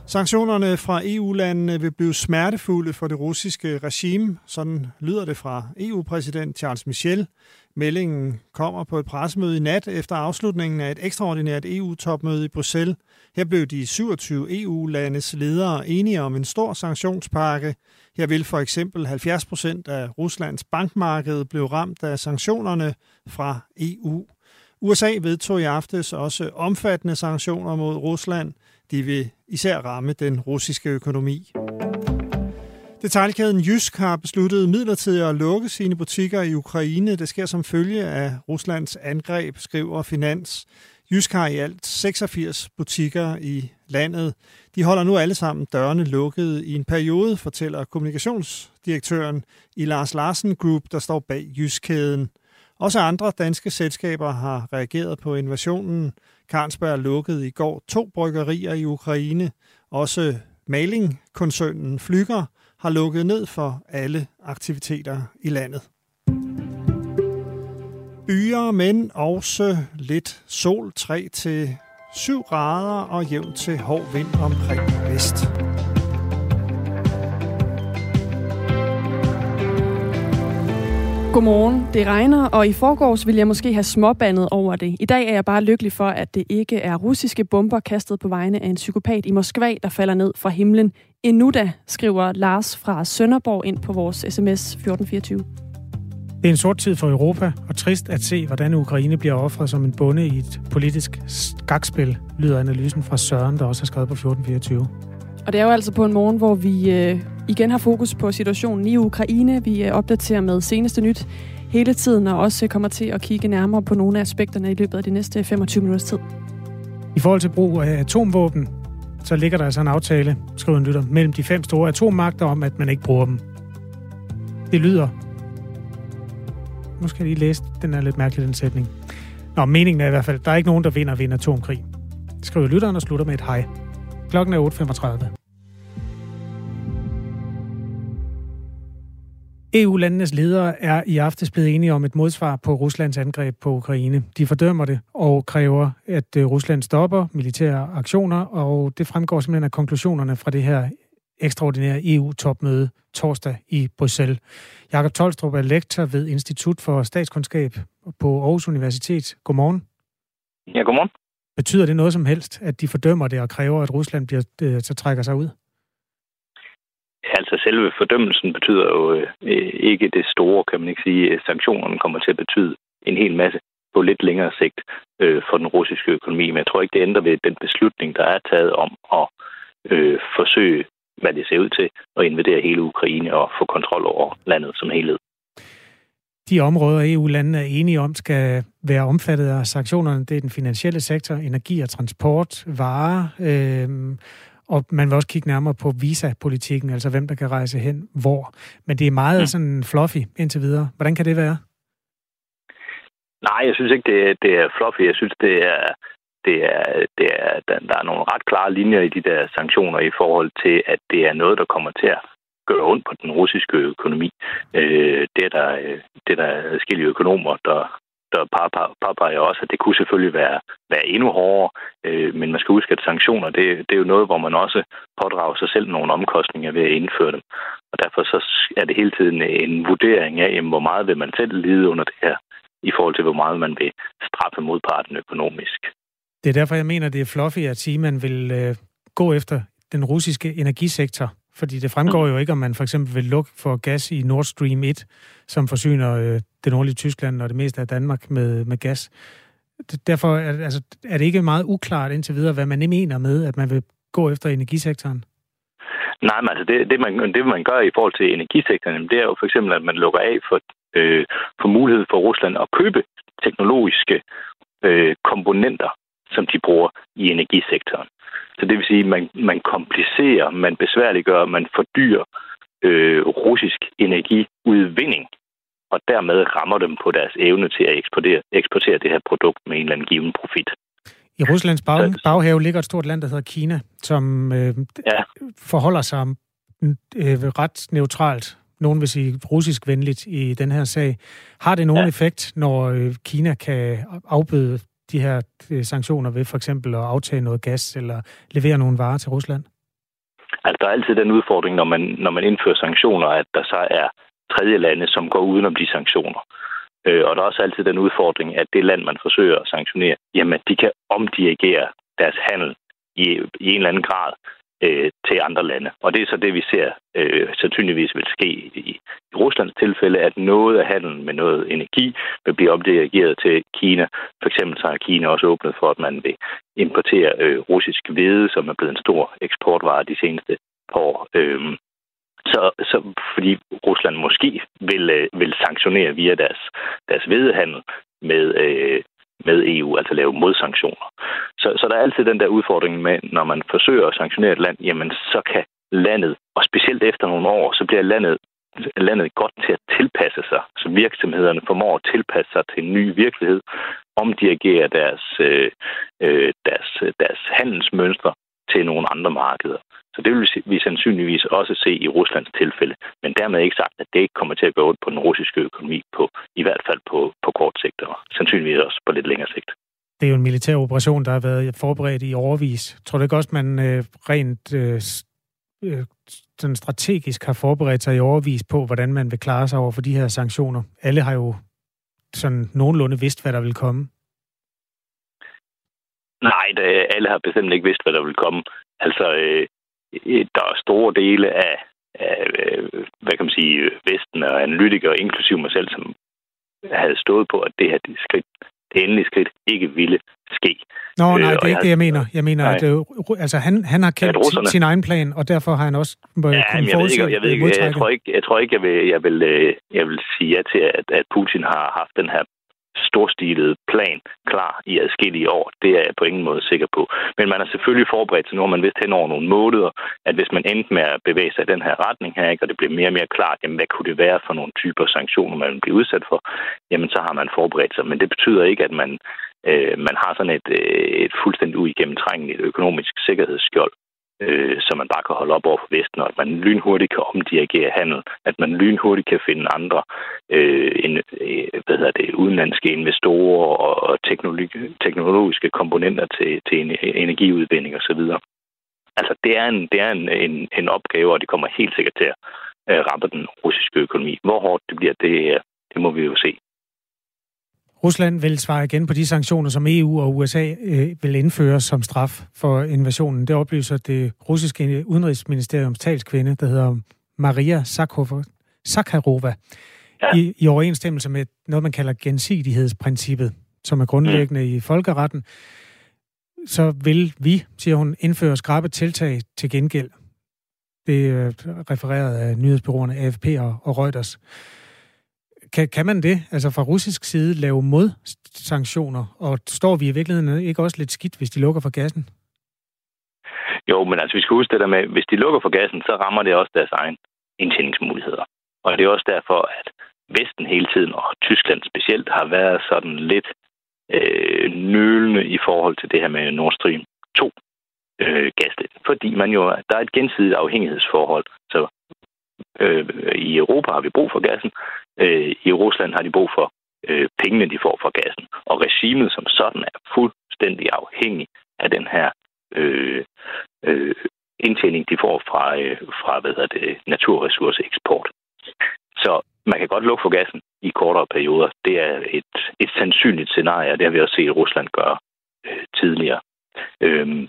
S7: Sanktionerne fra EU-landene vil blive smertefulde for det russiske regime. Sådan lyder det fra EU-præsident Charles Michel. Meldingen kommer på et pressemøde i nat efter afslutningen af et ekstraordinært EU-topmøde i Bruxelles. Her blev de 27 EU-landes ledere enige om en stor sanktionspakke. Her vil for eksempel 70 procent af Ruslands bankmarked blive ramt af sanktionerne fra EU. USA vedtog i aftes også omfattende sanktioner mod Rusland. De vil især ramme den russiske økonomi. Detaljkæden Jysk har besluttet midlertidigt at lukke sine butikker i Ukraine. Det sker som følge af Ruslands angreb, skriver Finans. Jysk har i alt 86 butikker i landet. De holder nu alle sammen dørene lukkede i en periode, fortæller kommunikationsdirektøren i Lars Larsen Group, der står bag Jyskkæden. Også andre danske selskaber har reageret på invasionen. Carlsberg lukkede i går to bryggerier i Ukraine. Også malingkoncernen Flyger har lukket ned for alle aktiviteter i landet. Byer, men også lidt sol 3 til 7 grader og jævn til hård vind omkring vest.
S2: Godmorgen. Det regner, og i forgårs ville jeg måske have småbandet over det. I dag er jeg bare lykkelig for, at det ikke er russiske bomber kastet på vegne af en psykopat i Moskva, der falder ned fra himlen. Endnu da, skriver Lars fra Sønderborg ind på vores sms 1424.
S1: Det er en sort tid for Europa, og trist at se, hvordan Ukraine bliver offret som en bonde i et politisk skakspil, lyder analysen fra Søren, der også har skrevet på 1424.
S2: Og det er jo altså på en morgen, hvor vi øh, igen har fokus på situationen i Ukraine. Vi øh, opdaterer med seneste nyt hele tiden, og også kommer til at kigge nærmere på nogle af aspekterne i løbet af de næste 25 minutters tid.
S1: I forhold til brug af atomvåben, så ligger der altså en aftale, skriver en lytter, mellem de fem store atommagter om, at man ikke bruger dem. Det lyder... Nu skal jeg lige læse, den er lidt mærkelig, den sætning. Nå, meningen er i hvert fald, der er ikke nogen, der vinder ved en atomkrig. Skriver lytteren og slutter med et hej. Klokken er 8.35. EU-landenes ledere er i aftes blevet enige om et modsvar på Ruslands angreb på Ukraine. De fordømmer det og kræver, at øh, Rusland stopper militære aktioner, og det fremgår simpelthen af konklusionerne fra det her ekstraordinære EU-topmøde torsdag i Bruxelles. Jakob Tolstrup er lektor ved Institut for Statskundskab på Aarhus Universitet. Godmorgen.
S9: Ja, godmorgen.
S1: Betyder det noget som helst, at de fordømmer det og kræver, at Rusland bliver, øh, så trækker sig ud?
S9: Altså selve fordømmelsen betyder jo øh, ikke det store, kan man ikke sige. Sanktionerne kommer til at betyde en hel masse på lidt længere sigt øh, for den russiske økonomi. Men jeg tror ikke, det ændrer ved den beslutning, der er taget om at øh, forsøge, hvad det ser ud til, at invadere hele Ukraine og få kontrol over landet som helhed.
S1: De områder, EU-landene er enige om, skal være omfattet af sanktionerne. Det er den finansielle sektor, energi og transport, varer, øh, og man vil også kigge nærmere på visa-politikken, altså hvem der kan rejse hen hvor. Men det er meget ja. sådan fluffy indtil videre. Hvordan kan det være?
S9: Nej, jeg synes ikke, det er, det er fluffy. Jeg synes, det er, det er, det er, der, der er nogle ret klare linjer i de der sanktioner i forhold til, at det er noget, der kommer til at gøre ondt på den russiske økonomi. Øh, det, er der, øh, det er der forskellige økonomer, der, der påpeger også, at det kunne selvfølgelig være, være endnu hårdere, øh, men man skal huske, at sanktioner, det, det er jo noget, hvor man også pådrager sig selv nogle omkostninger ved at indføre dem. Og derfor så er det hele tiden en vurdering af, jamen, hvor meget vil man selv lide under det her, i forhold til, hvor meget man vil straffe modparten økonomisk.
S1: Det er derfor, jeg mener, det er fluffy at sige, at man vil øh, gå efter den russiske energisektor fordi det fremgår jo ikke, om man for eksempel vil lukke for gas i Nord Stream 1, som forsyner øh, det nordlige Tyskland og det meste af Danmark med, med gas. Derfor er, altså, er det ikke meget uklart indtil videre, hvad man mener med, at man vil gå efter energisektoren?
S9: Nej, men altså det, det, man, det, man gør i forhold til energisektoren, det er jo for eksempel, at man lukker af for, øh, for mulighed for Rusland at købe teknologiske øh, komponenter, som de bruger i energisektoren. Så det vil sige, at man, man komplicerer, man besværliggør, man fordyrer øh, russisk energiudvinding, og dermed rammer dem på deres evne til at eksportere, eksportere det her produkt med en eller anden given profit.
S1: I Ruslands bag, baghave ligger et stort land, der hedder Kina, som øh, ja. forholder sig øh, ret neutralt, nogen vil sige russisk venligt i den her sag. Har det nogen ja. effekt, når øh, Kina kan afbøde de her øh, sanktioner ved for eksempel at aftage noget gas eller levere nogle varer til Rusland?
S9: Altså, der er altid den udfordring, når man, når man indfører sanktioner, at der så er tredje lande, som går udenom de sanktioner. Øh, og der er også altid den udfordring, at det land, man forsøger at sanktionere, jamen, de kan omdirigere deres handel i, i en eller anden grad øh, til andre lande. Og det er så det, vi ser øh, sandsynligvis vil ske i, i Ruslands tilfælde, at noget af handelen med noget energi vil blive omdirigeret til Kina. For eksempel så har Kina også åbnet for, at man vil importere øh, russisk hvede, som er blevet en stor eksportvare de seneste par år. Øh, så, så fordi Rusland måske vil, øh, vil sanktionere via deres, deres hvedehandel med, øh, med EU, altså lave modsanktioner. Så, så der er altid den der udfordring med, når man forsøger at sanktionere et land, jamen så kan landet, og specielt efter nogle år, så bliver landet landet godt til at tilpasse sig, så virksomhederne formår at tilpasse sig til en ny virkelighed, omdirigere deres, øh, øh deres, deres handelsmønstre til nogle andre markeder. Så det vil vi sandsynligvis også se i Ruslands tilfælde. Men dermed ikke sagt, at det ikke kommer til at gå ud på den russiske økonomi, på, i hvert fald på, på kort sigt, og sandsynligvis også på lidt længere sigt.
S1: Det er jo en militær operation, der har været forberedt i overvis. Tror du ikke også, man øh, rent øh, øh, sådan strategisk har forberedt sig i overvis på, hvordan man vil klare sig over for de her sanktioner? Alle har jo sådan nogenlunde vidst, hvad der vil komme.
S9: Nej, det, alle har bestemt ikke vidst, hvad der vil komme. Altså, øh, der er store dele af, af øh, hvad kan man sige, Vesten og analytikere, inklusive mig selv, som havde stået på, at det her det skridt, det endelige skridt ikke ville ske.
S1: Nå, nej, øh, det er ikke det, jeg mener. Jeg mener, nej. at øh, altså, han, han har kendt russerne... sin egen plan, og derfor har han også ja,
S9: jeg ved ikke, jeg, ved ikke, jeg, tror ikke, jeg tror ikke, jeg vil, jeg vil, jeg vil sige ja til, at, at Putin har haft den her storstilet plan klar i adskillige år. Det er jeg på ingen måde sikker på. Men man er selvfølgelig forberedt til, når man vidst hen over nogle måneder, at hvis man endte med at bevæge sig i den her retning her, ikke, og det bliver mere og mere klart, jamen, hvad kunne det være for nogle typer sanktioner, man bliver udsat for, jamen så har man forberedt sig. Men det betyder ikke, at man, øh, man har sådan et, øh, et fuldstændig uigennemtrængeligt økonomisk sikkerhedsskjold øh, som man bare kan holde op over for Vesten, og at man lynhurtigt kan omdirigere handel, at man lynhurtigt kan finde andre øh, en, øh, hvad hedder det, udenlandske investorer og, og teknologi, teknologiske komponenter til, til en, e-, energiudvinding osv. Altså, det er, en, det er en, en, en opgave, og det kommer helt sikkert til at øh, ramme den russiske økonomi. Hvor hårdt det bliver, det, øh, det må vi jo se.
S1: Rusland vil svare igen på de sanktioner, som EU og USA øh, vil indføre som straf for invasionen. Det oplyser det russiske udenrigsministeriums talskvinde, der hedder Maria Sakharova, ja. i, i overensstemmelse med noget, man kalder gensidighedsprincippet, som er grundlæggende mm. i folkeretten. Så vil vi, siger hun, indføre skrabe tiltag til gengæld. Det er refereret af nyhedsbyråerne AFP og, og Reuters. Kan, kan man det, altså fra russisk side, lave modsanktioner? Og står vi i virkeligheden ikke også lidt skidt, hvis de lukker for gassen?
S9: Jo, men altså vi skal huske det der med, hvis de lukker for gassen, så rammer det også deres egen indtjeningsmuligheder. Og det er også derfor, at Vesten hele tiden, og Tyskland specielt, har været sådan lidt øh, nølende i forhold til det her med Nord Stream 2 øh, gaslet. Fordi man jo, der er et gensidigt afhængighedsforhold. Så øh, i Europa har vi brug for gassen. Øh, I Rusland har de brug for øh, pengene, de får fra gassen. Og regimet som sådan er fuldstændig afhængig af den her øh, øh, indtjening, de får fra, øh, fra hvad hedder det, naturressourceeksport. Så man kan godt lukke for gassen i kortere perioder. Det er et, et sandsynligt scenarie, og det har vi også set Rusland gøre øh, tidligere. Øhm,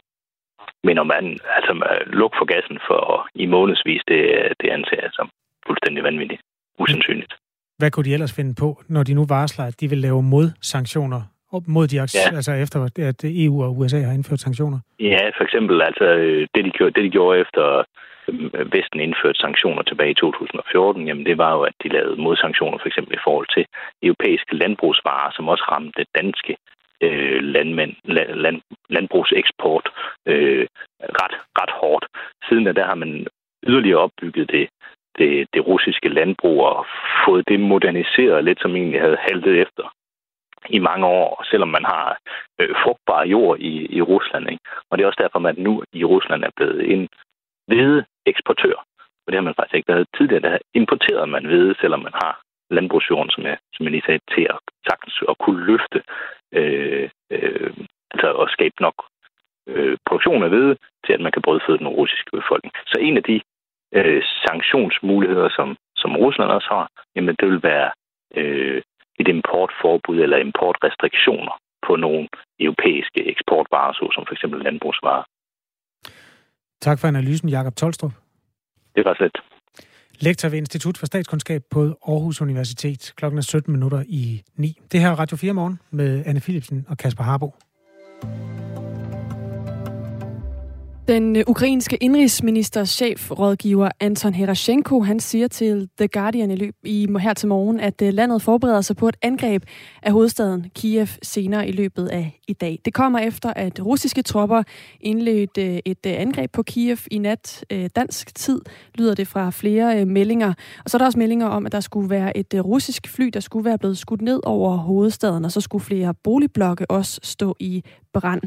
S9: men om man altså lukke for gassen for i månedsvis, det, det anser jeg som fuldstændig vanvittigt. Usandsynligt.
S1: Hvad kunne de ellers finde på, når de nu varsler, at de vil lave modsanktioner mod de ja. altså efter at EU og USA har indført sanktioner?
S9: Ja, for eksempel altså det de gjorde, det de gjorde efter øh, Vesten indførte sanktioner tilbage i 2014, jamen det var jo, at de lavede modsanktioner for eksempel i forhold til europæiske landbrugsvarer, som også ramte danske øh, landmænd, land, landbrugseksport øh, ret, ret hårdt. Siden da der har man yderligere opbygget det, det, det russiske landbrug og fået det moderniseret lidt, som egentlig havde haltet efter i mange år, selvom man har øh, frugtbar jord i, i Rusland. Ikke? Og det er også derfor, man nu i Rusland er blevet en hvide eksportør. Og det har man faktisk ikke været tidligere. Der importerede man hvide, selvom man har landbrugsjorden, som jeg, som jeg lige sagde, til at sagtens at kunne løfte, øh, øh, altså at skabe nok øh, produktion af hvede, til at man kan brødføde den russiske befolkning. Så en af de øh, sanktionsmuligheder, som, som Rusland også har, jamen det vil være øh, et importforbud eller importrestriktioner på nogle europæiske eksportvarer, såsom for eksempel landbrugsvarer.
S1: Tak for analysen, Jakob Tolstrup.
S9: Det var slet.
S1: Lektor ved Institut for Statskundskab på Aarhus Universitet. Klokken er 17 minutter i 9. Det her er Radio 4 morgen med Anne Philipsen og Kasper Harbo.
S2: Den øh, ukrainske indrigsministers chefrådgiver Anton Herashenko, han siger til The Guardian i, løb, i her til morgen, at øh, landet forbereder sig på et angreb af hovedstaden Kiev senere i løbet af i dag. Det kommer efter, at russiske tropper indledte øh, et angreb på Kiev i nat dansk tid, lyder det fra flere meldinger. Og så er der også meldinger om, at der skulle være et russisk fly, der skulle være blevet skudt ned over hovedstaden, og så skulle flere boligblokke også stå i brand.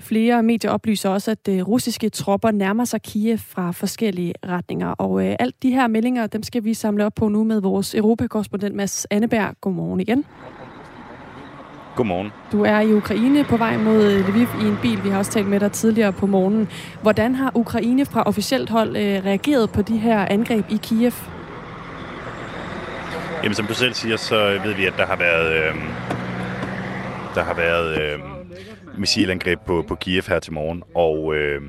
S2: Flere medier oplyser også, at de russiske tropper nærmer sig Kiev fra forskellige retninger. Og øh, alt de her meldinger, dem skal vi samle op på nu med vores europakorrespondent Mads Anneberg. Godmorgen igen.
S10: Godmorgen.
S2: Du er i Ukraine på vej mod Lviv i en bil. Vi har også talt med dig tidligere på morgenen. Hvordan har Ukraine fra officielt hold øh, reageret på de her angreb i Kiev?
S10: Jamen, som du selv siger, så ved vi, at der har været, øh, der har været øh, missilangreb på, på Kiev her til morgen, og øh,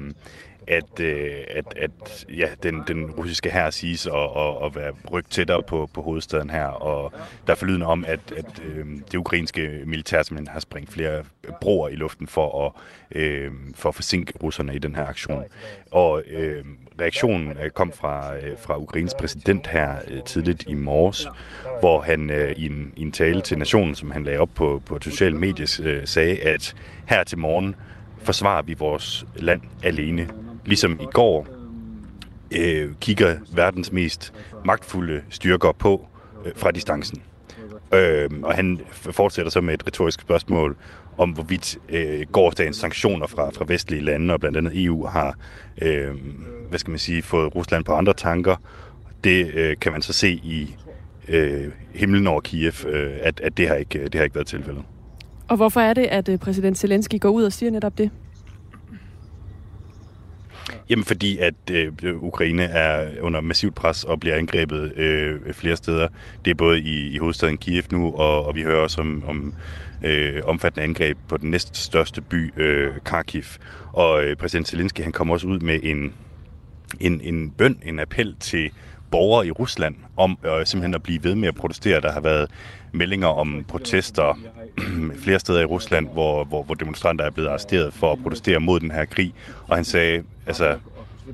S10: at, øh, at, at ja, den, den russiske her siges at, at, at være rygt tættere på, på hovedstaden her, og der er forlydende om, at, at øh, det ukrainske militær simpelthen har sprængt flere broer i luften for at, øh, for at forsinke russerne i den her aktion. Og øh, reaktionen øh, kom fra, øh, fra Ukraines præsident her øh, tidligt i morges, hvor han øh, i, en, i en tale til nationen, som han lagde op på, på sociale medier, øh, sagde, at her til morgen forsvarer vi vores land alene ligesom i går, øh, kigger verdens mest magtfulde styrker på øh, fra distancen. Øh, og han fortsætter så med et retorisk spørgsmål om, hvorvidt øh, gårdsdagens sanktioner fra, fra vestlige lande, og blandt andet EU, har øh, hvad skal man sige, fået Rusland på andre tanker. Det øh, kan man så se i øh, himlen over Kiev, øh, at, at det, har ikke, det har ikke været tilfældet.
S2: Og hvorfor er det, at øh, præsident Zelensky går ud og siger netop det?
S10: Jamen fordi, at øh, Ukraine er under massivt pres og bliver angrebet øh, flere steder. Det er både i, i hovedstaden Kiev nu, og, og vi hører også om, om øh, omfattende angreb på den næststørste by, øh, Kharkiv. Og øh, præsident Zelensky han kommer også ud med en, en, en bøn, en appel til borgere i Rusland om øh, simpelthen at blive ved med at protestere. Der har været meldinger om protester flere steder i Rusland, hvor, hvor, hvor demonstranter er blevet arresteret for at protestere mod den her krig. Og han sagde, altså,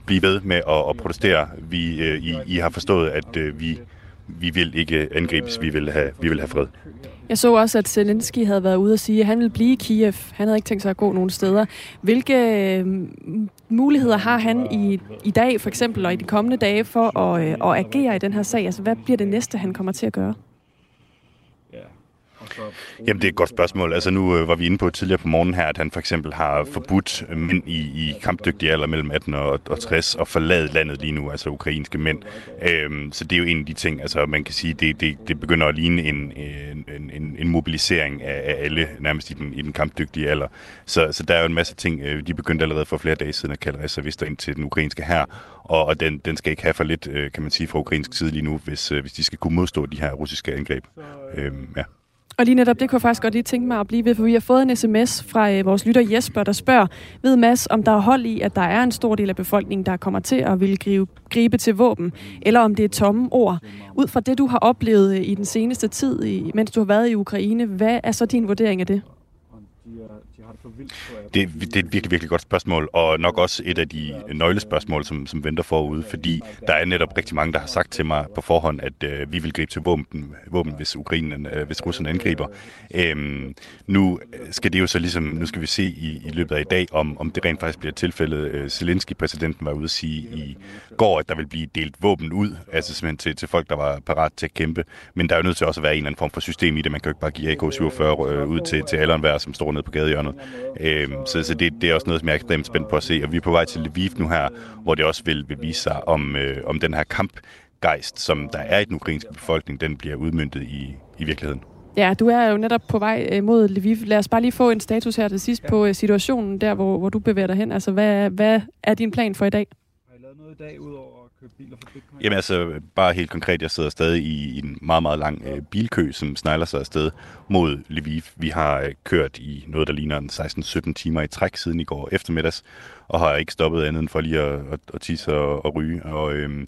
S10: bliv ved med at, at protestere. Vi, øh, I, I har forstået, at øh, vi, vi vil ikke angribes, vi vil, have, vi vil have fred.
S2: Jeg så også, at Zelensky havde været ude og sige, at han vil blive i Kiev. Han havde ikke tænkt sig at gå nogen steder. Hvilke øh, muligheder har han i, i dag, for eksempel, og i de kommende dage, for at, øh, at agere i den her sag? Altså, hvad bliver det næste, han kommer til at gøre?
S10: Jamen, det er et godt spørgsmål. Altså, nu øh, var vi inde på tidligere på morgenen her, at han for eksempel har forbudt øh, mænd i, i kampdygtige alder mellem 18 og, og 60 at forlade landet lige nu, altså ukrainske mænd. Øhm, så det er jo en af de ting, altså man kan sige, det, det, det begynder at ligne en, en, en, en mobilisering af, af alle, nærmest i den, i den kampdygtige alder. Så, så der er jo en masse ting, øh, de begyndte allerede for flere dage siden at kalde reservister ind til den ukrainske her, og, og den, den skal ikke have for lidt, øh, kan man sige, fra ukrainsk side lige nu, hvis, øh, hvis de skal kunne modstå de her russiske angreb. Øhm, ja.
S2: Og lige netop, det kunne jeg faktisk godt lige tænke mig at blive ved, for vi har fået en sms fra øh, vores lytter Jesper, der spørger, ved Mads, om der er hold i, at der er en stor del af befolkningen, der kommer til at ville gribe, gribe til våben, eller om det er tomme ord. Ud fra det, du har oplevet øh, i den seneste tid, i, mens du har været i Ukraine, hvad er så din vurdering af det?
S10: Det, det er et virkelig, virkelig godt spørgsmål, og nok også et af de nøglespørgsmål, som, som venter forude, fordi der er netop rigtig mange, der har sagt til mig på forhånd, at øh, vi vil gribe til våben, våben hvis Ukraine, øh, hvis Rusland angriber. Øhm, nu skal det jo så ligesom, nu skal vi se i, i løbet af i dag, om, om det rent faktisk bliver tilfældet. Øh, Zelensky-præsidenten var ude at sige i går, at der vil blive delt våben ud, altså simpelthen til, til folk, der var parat til at kæmpe. Men der er jo nødt til også at være en eller anden form for system i det. Man kan jo ikke bare give AK-47 øh, ud til, til alle enhver, som står nede på gadehjørnet. Øh, så så det, det er også noget, som jeg er ekstremt spændt på at se. Og vi er på vej til Lviv nu her, hvor det også vil, vil vise sig, om, øh, om den her kampgejst, som der er i den ukrainske befolkning, den bliver udmyndtet i, i virkeligheden.
S2: Ja, du er jo netop på vej øh, mod Lviv. Lad os bare lige få en status her til sidst på øh, situationen der, hvor, hvor du bevæger dig hen. Altså, hvad, hvad er din plan for i dag?
S11: Har I lavet noget i dag, udover købe biler for Bitcoin?
S10: Jamen altså, bare helt konkret, jeg sidder stadig i, en meget, meget lang øh, bilkø, som snegler sig afsted mod Lviv. Vi har øh, kørt i noget, der ligner 16-17 timer i træk siden i går eftermiddags, og har ikke stoppet andet end for lige at, at, at tisse og, og ryge. Og øh,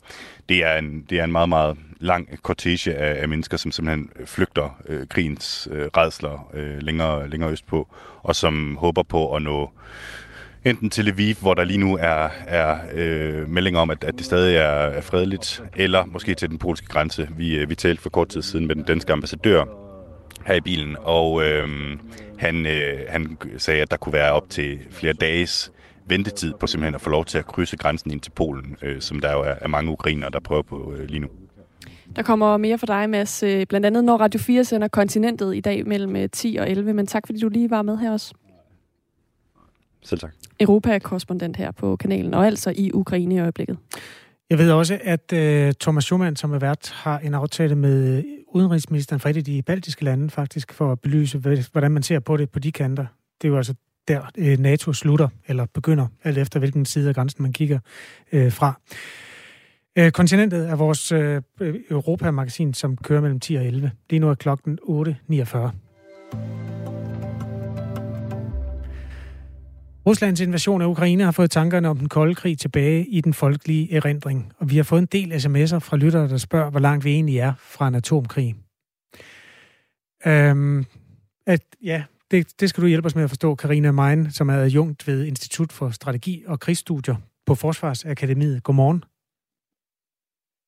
S10: det, er en, det er en meget, meget lang kortege af, af mennesker, som simpelthen øh, flygter øh, krigens øh, redsler øh, længere, længere østpå, og som håber på at nå enten til Lviv, hvor der lige nu er, er øh, meldinger om, at, at det stadig er, er fredeligt, eller måske til den polske grænse. Vi, øh, vi talte for kort tid siden med den danske ambassadør her i bilen, og øh, han, øh, han sagde, at der kunne være op til flere dages ventetid på simpelthen at få lov til at krydse grænsen ind til Polen, øh, som der jo er, er mange ukrainere, der prøver på øh, lige nu.
S2: Der kommer mere for dig, Mads. Øh, blandt andet når Radio 4 sender Kontinentet i dag mellem øh, 10 og 11. Men tak, fordi du lige var med her også.
S10: Selv tak.
S2: Europa-korrespondent her på kanalen, og altså i Ukraine i øjeblikket.
S1: Jeg ved også, at uh, Thomas Schumann, som er vært, har en aftale med udenrigsministeren fra et af de baltiske lande, faktisk, for at belyse, hvordan man ser på det på de kanter. Det er jo altså der, uh, NATO slutter, eller begynder, alt efter hvilken side af grænsen man kigger uh, fra. Uh, kontinentet er vores uh, Europa-magasin, som kører mellem 10 og 11. Lige nu er klokken 8.49. Ruslands invasion af Ukraine har fået tankerne om den kolde krig tilbage i den folkelige erindring, og vi har fået en del sms'er fra lyttere, der spørger, hvor langt vi egentlig er fra en atomkrig. Øhm, at, ja, det, det skal du hjælpe os med at forstå, Karina Mein, som er adjunkt ved Institut for Strategi og Krigsstudier på Forsvarsakademiet. Godmorgen.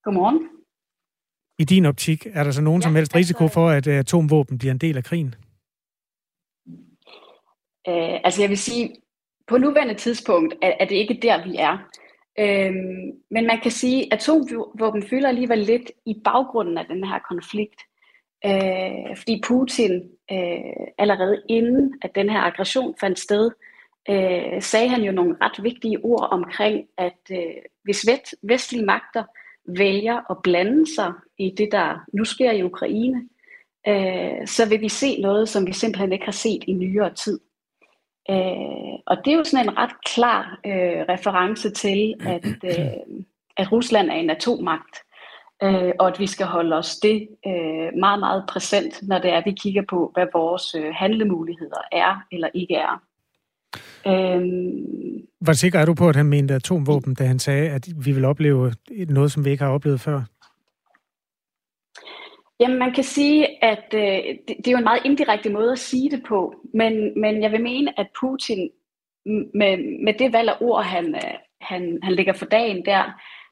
S12: Godmorgen.
S1: I din optik, er der så nogen ja, som helst risiko for, at atomvåben bliver en del af krigen?
S12: Øh, altså jeg vil sige, på nuværende tidspunkt er, er det ikke der, vi er. Øhm, men man kan sige, at atomvåben fylder alligevel lidt i baggrunden af den her konflikt. Øh, fordi Putin øh, allerede inden at den her aggression fandt sted, øh, sagde han jo nogle ret vigtige ord omkring, at øh, hvis vestlige magter vælger at blande sig i det, der nu sker i Ukraine, øh, så vil vi se noget, som vi simpelthen ikke har set i nyere tid. Øh, og det er jo sådan en ret klar øh, reference til, at, øh, at Rusland er en atommagt, øh, og at vi skal holde os det øh, meget, meget præsent, når det er, at vi kigger på, hvad vores øh, handlemuligheder er eller ikke er.
S1: Øhm, Hvor sikker er du på, at han mente atomvåben, da han sagde, at vi vil opleve noget, som vi ikke har oplevet før?
S12: Jamen, man kan sige, at øh, det, det er jo en meget indirekte måde at sige det på, men, men jeg vil mene, at Putin med, med det valg af ord, han, øh, han, han lægger for dagen der,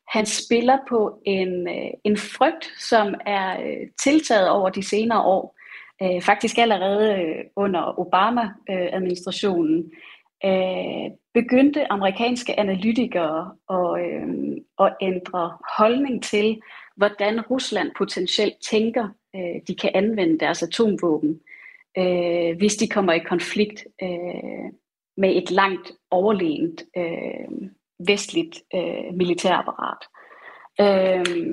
S12: han spiller på en, øh, en frygt, som er øh, tiltaget over de senere år. Øh, faktisk allerede under Obama-administrationen øh, begyndte amerikanske analytikere at, øh, at ændre holdning til, hvordan Rusland potentielt tænker, øh, de kan anvende deres atomvåben, øh, hvis de kommer i konflikt øh, med et langt overlegent øh, vestligt øh, militærapparat. Øh,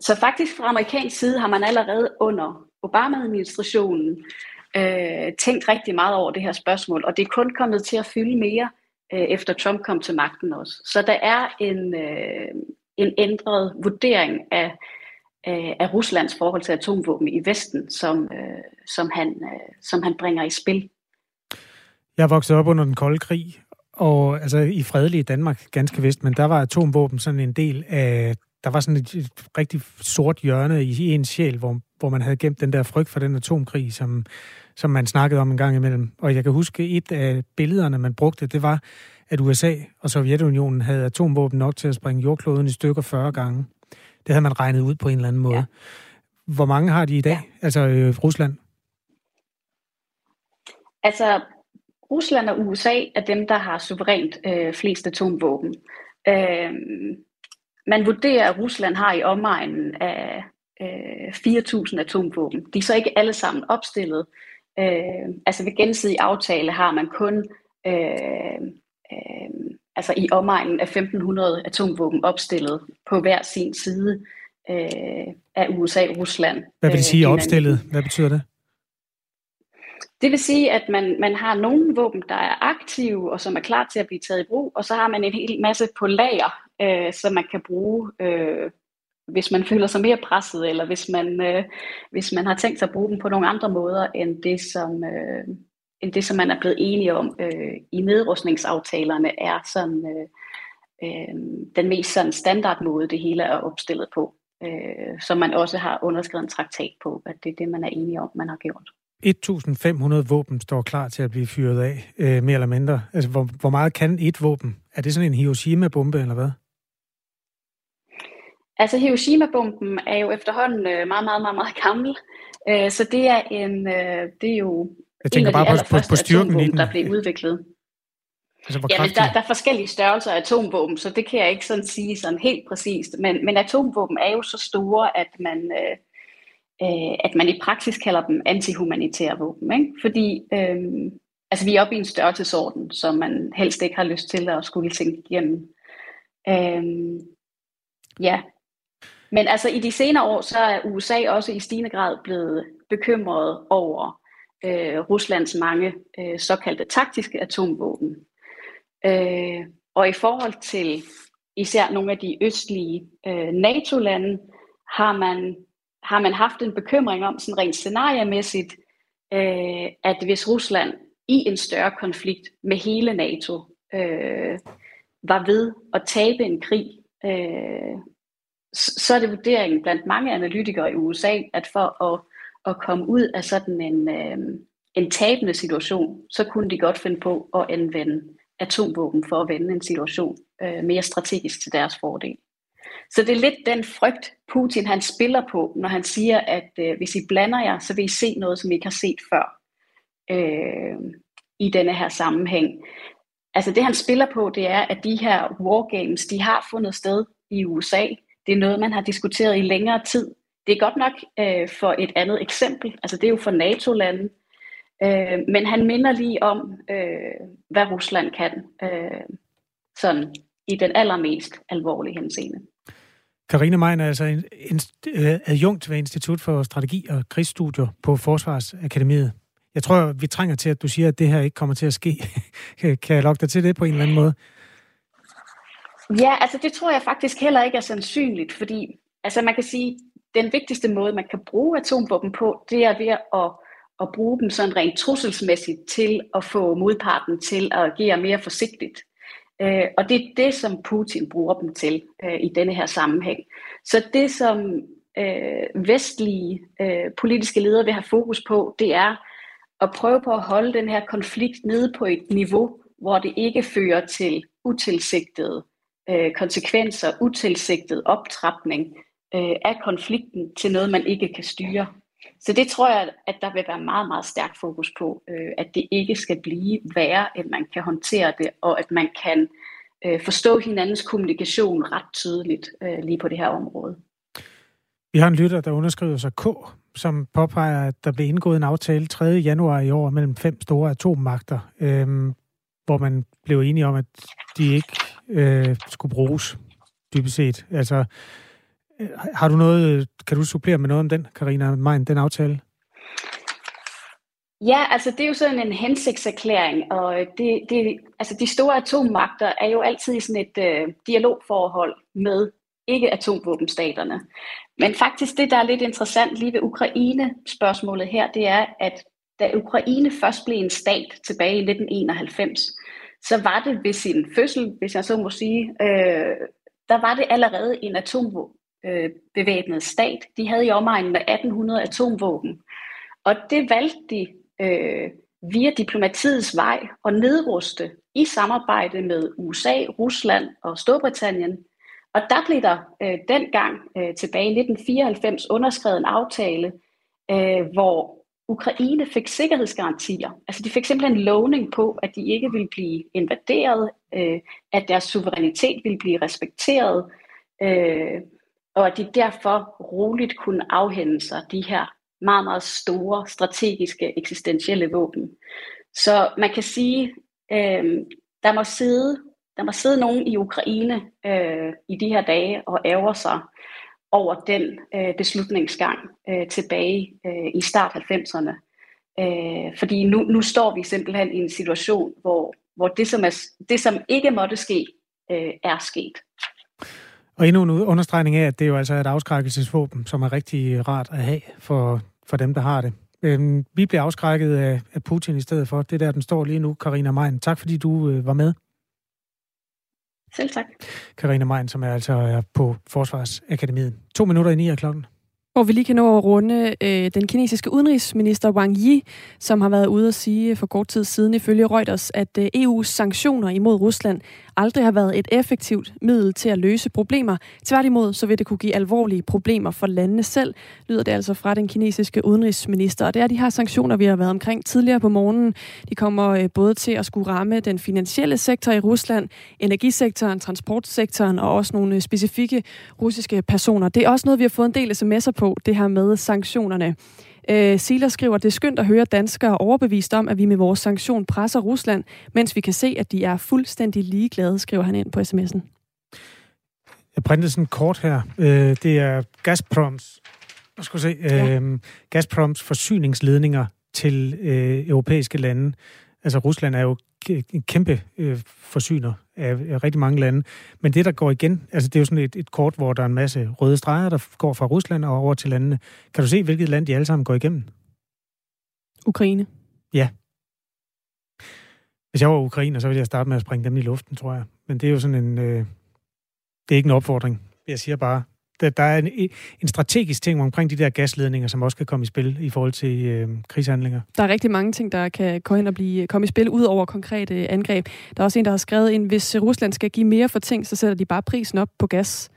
S12: så faktisk fra amerikansk side har man allerede under Obama-administrationen øh, tænkt rigtig meget over det her spørgsmål, og det er kun kommet til at fylde mere, øh, efter Trump kom til magten også. Så der er en, øh, en ændret vurdering af, øh, af Ruslands forhold til atomvåben i Vesten, som, øh, som, han, øh, som han bringer i spil.
S1: Jeg voksede op under den kolde krig, og altså i fredelige Danmark, ganske vist, men der var atomvåben sådan en del af, der var sådan et, et rigtig sort hjørne i, i en sjæl, hvor, hvor man havde gemt den der frygt for den atomkrig, som, som man snakkede om en gang imellem. Og jeg kan huske, et af billederne, man brugte, det var, at USA og Sovjetunionen havde atomvåben nok til at springe jordkloden i stykker 40 gange. Det havde man regnet ud på en eller anden måde. Ja. Hvor mange har de i dag, ja. altså øh, Rusland?
S12: Altså, Rusland og USA er dem, der har suverænt øh, flest atomvåben. Øh, man vurderer, at Rusland har i omegnen af øh, 4.000 atomvåben. De er så ikke alle sammen opstillet. Øh, altså ved gensidig aftale har man kun øh, øh, altså i omegnen af 1.500 atomvåben opstillet på hver sin side øh, af USA og Rusland.
S1: Hvad vil det sige øh, opstillet? Hvad betyder det?
S12: Det vil sige, at man, man har nogle våben, der er aktive og som er klar til at blive taget i brug, og så har man en hel masse på lager, øh, som man kan bruge, øh, hvis man føler sig mere presset, eller hvis man, øh, hvis man har tænkt sig at bruge dem på nogle andre måder, end det, som, øh, end det, som man er blevet enige om øh, i nedrustningsaftalerne, er sådan, øh, øh, den mest sådan standardmåde, det hele er opstillet på. Øh, som man også har underskrevet en traktat på, at det er det, man er enige om, man har gjort.
S1: 1.500 våben står klar til at blive fyret af, øh, mere eller mindre. Altså, hvor, hvor meget kan et våben? Er det sådan en Hiroshima-bombe, eller hvad?
S12: Altså, Hiroshima-bomben er jo efterhånden øh, meget, meget, meget, meget gammel. Øh, så det er, en, øh, det er jo
S1: Jeg tænker
S12: en af
S1: bare de på, på, på styrken i den.
S12: der blev udviklet. Altså, hvor ja, men der, der er forskellige størrelser af atomvåben, så det kan jeg ikke sådan sige sådan helt præcist. Men, men atomvåben er jo så store, at man, øh, øh, at man i praksis kalder dem antihumanitære våben. Ikke? Fordi øh, altså, vi er oppe i en størrelsesorden, som man helst ikke har lyst til at skulle tænke igennem. Øh, ja, men altså i de senere år, så er USA også i stigende grad blevet bekymret over øh, Ruslands mange øh, såkaldte taktiske atomvåben. Øh, og i forhold til især nogle af de østlige øh, NATO-lande, har man, har man haft en bekymring om, sådan rent scenariemæssigt, øh, at hvis Rusland i en større konflikt med hele NATO øh, var ved at tabe en krig, øh, så er det vurderingen blandt mange analytikere i USA, at for at, at komme ud af sådan en, øh, en tabende situation, så kunne de godt finde på at anvende atomvåben for at vende en situation øh, mere strategisk til deres fordel. Så det er lidt den frygt, Putin han spiller på, når han siger, at øh, hvis I blander jer, så vil I se noget, som I ikke har set før øh, i denne her sammenhæng. Altså det han spiller på, det er, at de her wargames, de har fundet sted i USA. Det er noget, man har diskuteret i længere tid det er godt nok øh, for et andet eksempel, altså det er jo for NATO-lande, øh, men han minder lige om, øh, hvad Rusland kan, øh, sådan i den allermest alvorlige henseende.
S1: Karine Mein er altså en, en, øh, adjunkt ved Institut for Strategi og Krigsstudier på Forsvarsakademiet. Jeg tror, vi trænger til, at du siger, at det her ikke kommer til at ske. kan jeg lokke dig til det på en eller anden måde?
S12: Ja, altså det tror jeg faktisk heller ikke er sandsynligt, fordi altså man kan sige, den vigtigste måde, man kan bruge atomvåben på, det er ved at, at bruge dem sådan rent trusselsmæssigt til at få modparten til at agere mere forsigtigt. Øh, og det er det, som Putin bruger dem til øh, i denne her sammenhæng. Så det, som øh, vestlige øh, politiske ledere vil have fokus på, det er at prøve på at holde den her konflikt nede på et niveau, hvor det ikke fører til utilsigtede øh, konsekvenser, utilsigtet optrapning øh, af konflikten til noget, man ikke kan styre. Så det tror jeg, at der vil være meget, meget stærkt fokus på, øh, at det ikke skal blive værre, at man kan håndtere det, og at man kan øh, forstå hinandens kommunikation ret tydeligt øh, lige på det her område.
S1: Vi har en lytter, der underskriver sig K, som påpeger, at der blev indgået en aftale 3. januar i år mellem fem store atommagter, øh, hvor man blev enige om, at de ikke øh, skulle bruges, dybest set. Altså, øh, har du noget, øh, kan du supplere med noget om den, Karina Mein, den aftale?
S12: Ja, altså det er jo sådan en hensigtserklæring, og det, det, altså de store atommagter er jo altid i sådan et øh, dialogforhold med ikke-atomvåbenstaterne. Men faktisk det, der er lidt interessant lige ved Ukraine-spørgsmålet her, det er, at da Ukraine først blev en stat tilbage i 1991, så var det ved sin fødsel, hvis jeg så må sige, øh, der var det allerede en atombevæbnet øh, stat. De havde i omegnen af 1800 atomvåben. Og det valgte de øh, via diplomatiets vej at nedruste i samarbejde med USA, Rusland og Storbritannien. Og der blev der øh, dengang øh, tilbage i 1994 underskrevet en aftale, øh, hvor Ukraine fik sikkerhedsgarantier. Altså de fik simpelthen lovning på, at de ikke ville blive invaderet, øh, at deres suverænitet ville blive respekteret, øh, og at de derfor roligt kunne afhænde sig de her meget, meget store strategiske eksistentielle våben. Så man kan sige, øh, der må sidde der må sidde nogen i Ukraine øh, i de her dage og ærger sig over den øh, beslutningsgang øh, tilbage øh, i start 90'erne. Øh, fordi nu, nu står vi simpelthen i en situation, hvor, hvor det, som er, det, som ikke måtte ske, øh, er sket.
S1: Og endnu en understregning af, at det jo altså er et afskrækkelsesvåben, som er rigtig rart at have for, for dem, der har det. Øhm, vi bliver afskrækket af, af Putin i stedet for. Det der, den står lige nu, Karina Mein. Tak fordi du øh, var med.
S12: Selv tak.
S1: Karina Mein, som er altså er på Forsvarsakademiet. To minutter i ni af klokken.
S2: Og vi lige kan nå at runde øh, den kinesiske udenrigsminister Wang Yi, som har været ude at sige for kort tid siden ifølge Reuters, at øh, EU's sanktioner imod Rusland aldrig har været et effektivt middel til at løse problemer. Tværtimod så vil det kunne give alvorlige problemer for landene selv, lyder det altså fra den kinesiske udenrigsminister. Og det er de her sanktioner, vi har været omkring tidligere på morgenen. De kommer øh, både til at skulle ramme den finansielle sektor i Rusland, energisektoren, transportsektoren og også nogle øh, specifikke russiske personer. Det er også noget, vi har fået en del sms'er på, det her med sanktionerne. Øh, Sila skriver, det er skønt at høre danskere overbevist om, at vi med vores sanktion presser Rusland, mens vi kan se, at de er fuldstændig ligeglade, skriver han ind på sms'en.
S1: Jeg printede sådan kort her. Øh, det er Gazproms, jeg skal se, øh, ja. Gazproms forsyningsledninger til øh, europæiske lande. Altså Rusland er jo en kæmpe øh, forsyner af, rigtig mange lande. Men det, der går igen, altså det er jo sådan et, et kort, hvor der er en masse røde streger, der går fra Rusland og over til landene. Kan du se, hvilket land de alle sammen går igennem?
S2: Ukraine.
S1: Ja. Hvis jeg var ukrainer, så ville jeg starte med at springe dem i luften, tror jeg. Men det er jo sådan en... Øh, det er ikke en opfordring. Jeg siger bare, der, der er en, en strategisk ting omkring de der gasledninger, som også kan komme i spil i forhold til øh, krigshandlinger.
S2: Der er rigtig mange ting, der kan gå hen og blive, komme i spil ud over konkrete angreb. Der er også en, der har skrevet ind, hvis Rusland skal give mere for ting, så sætter de bare prisen op på gas.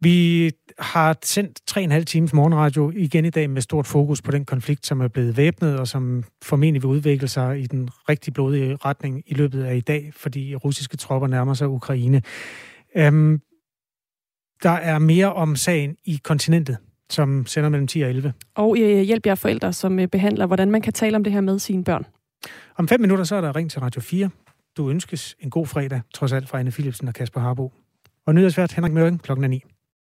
S1: Vi har sendt 3,5 times morgenradio igen i dag med stort fokus på den konflikt, som er blevet væbnet, og som formentlig vil udvikle sig i den rigtig blodige retning i løbet af i dag, fordi russiske tropper nærmer sig Ukraine. Um, Der er mere om sagen i kontinentet, som sender mellem 10 og 11.
S2: Og øh, hjælp jer forældre, som øh, behandler, hvordan man kan tale om det her med sine børn.
S1: Om fem minutter så er der ring til Radio 4. Du ønskes en god fredag, trods alt fra Anne Philipsen og Kasper Harbo. Og nyhedsvært Henrik Mørken klokken er 9.